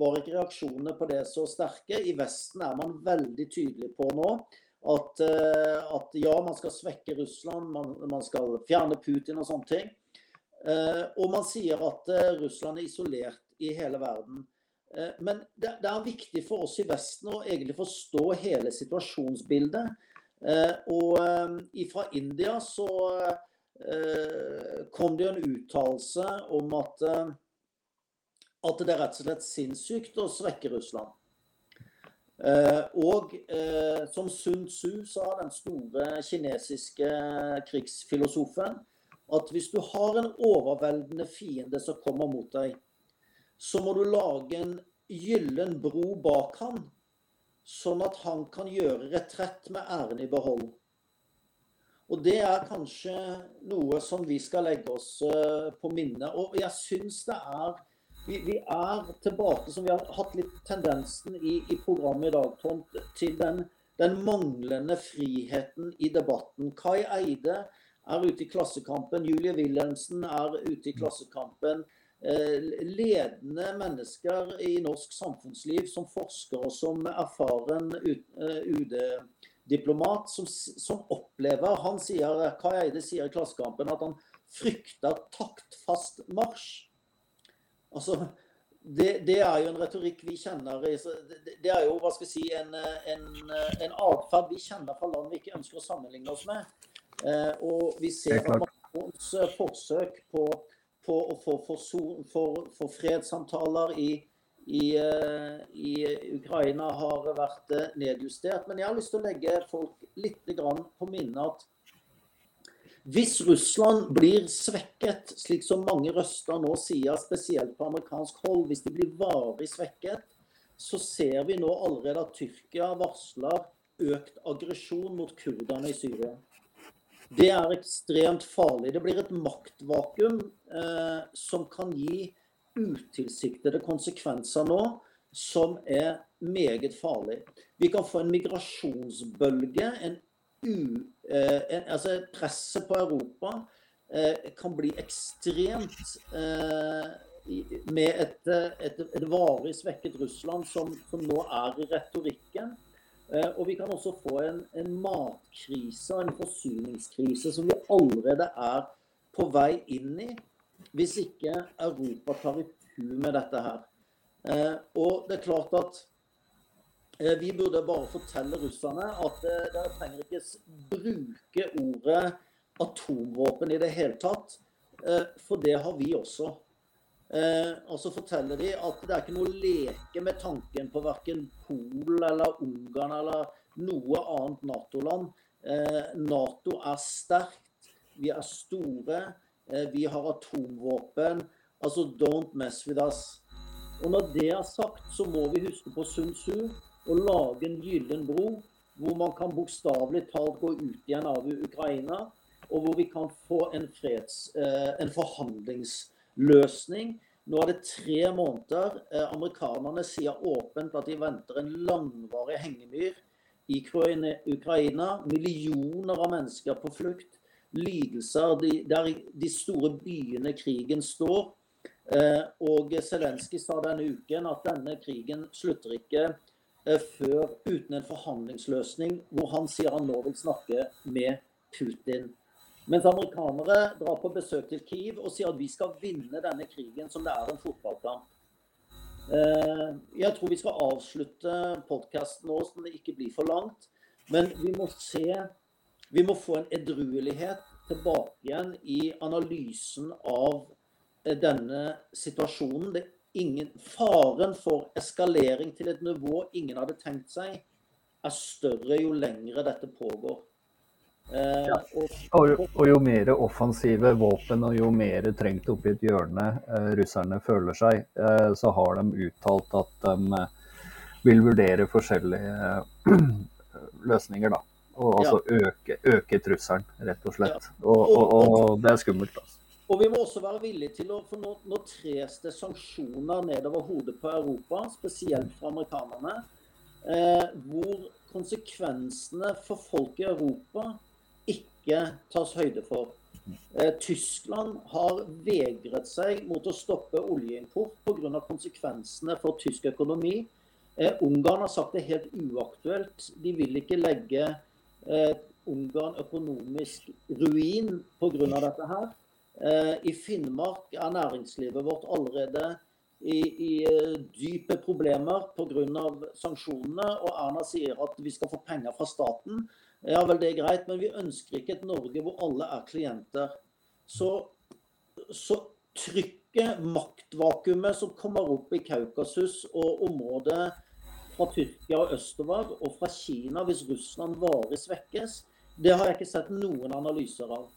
var ikke, reaksjonene på det så sterke. I Vesten er man veldig tydelig på nå at, eh, at ja, man skal svekke Russland, man, man, skal fjerne Putin og sånne ting. Eh, og man sier at eh, Russland er isolert i hele verden. Men det, det er viktig for oss i Vesten å egentlig forstå hele situasjonsbildet. Og fra India så kom det jo en uttalelse om at, at det er rett og slett sinnssykt å svekke Russland. Eh, og som Sun Tzu sa, den store kinesiske krigsfilosofen, at hvis du har en overveldende fiende som kommer mot deg, så må du lage en gyllen bro bak han, sånn at han kan gjøre retrett med æren i behold. Og det er kanskje noe som vi skal legge oss eh, på minne. Og jeg syns det er vi, vi, er tilbake, som vi har hatt litt tendensen i, i programmet i dag, Tom, til den, den, manglende friheten i debatten. Kai Eide er ute i Klassekampen. Julie Wilhelmsen er ute i Klassekampen. Eh, ledende mennesker i norsk samfunnsliv som forsker og som erfaren UD diplomat som, som opplever Han sier, Kai Eide sier i Klassekampen at han frykter taktfast marsj. Altså, det, det, er jo en retorikk vi kjenner det, er jo hva skal vi si, en, en, en atferd vi kjenner fra land vi ikke ønsker å sammenligne oss med. Eh, og vi ser Macrons forsøk på, på å få for, for, for fredssamtaler i i, eh, i, Ukraina har vært eh, nedjustert. Men jeg har lyst til å legge folk litt på minne at hvis Russland blir svekket, slik som mange røster nå sier, spesielt på amerikansk hold, hvis de blir varig svekket, så ser vi nå allerede at Tyrkia varsler økt aggresjon mot kurderne i Syria. Det er ekstremt farlig. Det blir et maktvakuum eh, som kan gi utilsiktede konsekvenser nå som er meget farlig. Vi kan få en migrasjonsbølge. En u, eh, altså Presset på Europa eh, kan bli ekstremt eh, med et, et, et, varig svekket Russland som, som, nå er i retorikken. Eh, og vi kan også få en, en matkrise og en forsyningskrise som vi allerede er på vei inn i hvis ikke Europa tar i tur med dette her. Eh, og det er klart at eh, vi burde bare fortelle russerne at eh, dere trenger ikke bruke ordet atomvåpen i det hele tatt. Eh, for det har vi også. Eh, og så forteller de at det er ikke noe å leke med tanken på verken Polen eller Ungarn eller noe annet Nato-land Eh, Nato er sterkt, vi er store, eh, vi har atomvåpen. Altså, don't mess with us. Og når det er sagt, så må vi huske på Sun Tzu og lage en gyllen bro hvor man kan bokstavelig talt gå ut igjen av Ukraina, og hvor vi kan få en, freds, eh, en forhandlingsløsning. Nå er det tre måneder. Eh, amerikanerne sier åpent at de venter en langvarig hengemyr i Ukraina. Millioner av mennesker på flukt. Lidelser. de, der de store byene krigen står. Eh, og Zelenskyj sa denne uken at denne krigen slutter ikke før uten en forhandlingsløsning, hvor han sier han nå vil snakke med Putin. Mens amerikanere drar på besøk til Kiev og sier at vi skal vinne denne krigen som det er en fotballkamp. Eh, jeg tror vi skal avslutte podkasten nå, så det ikke blir for langt. Men vi må se Vi må få en edruelighet tilbake igjen i analysen av eh, denne situasjonen. Det ingen, faren for eskalering til et nivå ingen hadde tenkt seg, er større jo lengre dette pågår. Eh, og, og, og, jo mer offensive våpen og jo mer trengt oppi et hjørne eh, russerne føler seg, eh, så har de uttalt at de eh, vil vurdere forskjellige eh, løsninger. da. Og altså ja. øke, øke, trusselen, rett og slett. Og, og, det er skummelt. altså. Og vi må også være villige til å For nå, nå tres det sanksjoner nedover hodet på Europa, spesielt fra amerikanerne, eh, hvor konsekvensene for folk i Europa ikke tas høyde for. Eh, Tyskland har vegret seg mot å stoppe oljeimport pga. konsekvensene for tysk økonomi. Eh, Ungarn har sagt det er helt uaktuelt. De vil ikke legge eh, Ungarn økonomisk ruin pga. dette her. Eh, I Finnmark er næringslivet vårt allerede i, i eh, dype problemer pga. sanksjonene. Og Erna sier at vi skal få penger fra staten. Ja vel, det er greit, men vi ønsker ikke et Norge hvor alle er klienter. Så, så trykket, maktvakuumet som kommer opp i Kaukasus og området fra Tyrkia og østover, og fra Kina hvis Russland varig svekkes, det har jeg ikke sett noen analyser av.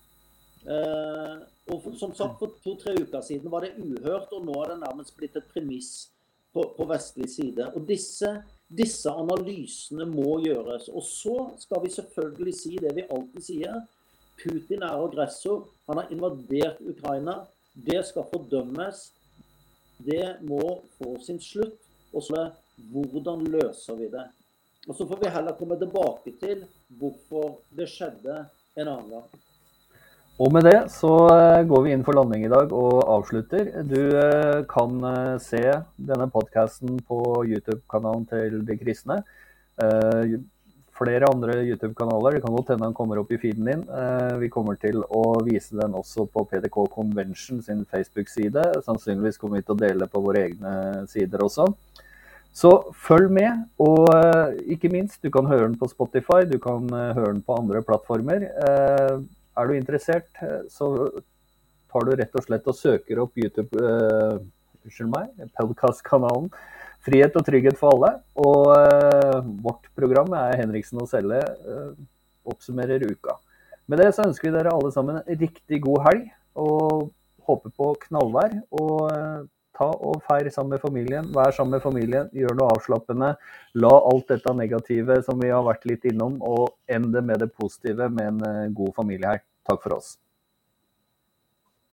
Eh, og som sagt, For to-tre uker siden var det uhørt, og nå er det nærmest blitt et premiss på, på vestlig side. Og disse, disse, analysene må gjøres. Og så skal vi selvfølgelig si det vi alltid sier. Putin er aggressor. Han har invadert Ukraina. Det skal fordømmes. Det må få sin slutt. Og så er hvordan løser vi det? Og Så får vi heller komme tilbake til hvorfor det skjedde en annen gang. Og med det så eh, går vi inn for landing i dag og avslutter. Du eh, kan eh, se denne podkasten på YouTube-kanalen til De kristne. Flere andre YouTube-kanaler. Det kan godt hende den kommer opp i feeden din. Vi kommer til å vise den også på PDK Convention sin Facebook-side. Sannsynligvis kommer vi til å dele på våre egne sider også. Så følg med, og ikke minst, du kan høre den på Spotify, du kan høre den på andre plattformer. Er du interessert, eh, så tar du rett og slett og søker opp YouTube uh, Unnskyld meg, podkastkanalen Frihet og trygghet for alle. Og uh, vårt program er Henriksen og Selle uh, oppsummerer uka. Med det så ønsker vi dere alle sammen en riktig god helg. Og håper på knallvær. Og ta og feir sammen med familien. Vær sammen med familien, gjør noe avslappende. La alt dette negative som vi har vært litt innom, og ende med det positive med en god familie her. Takk for oss.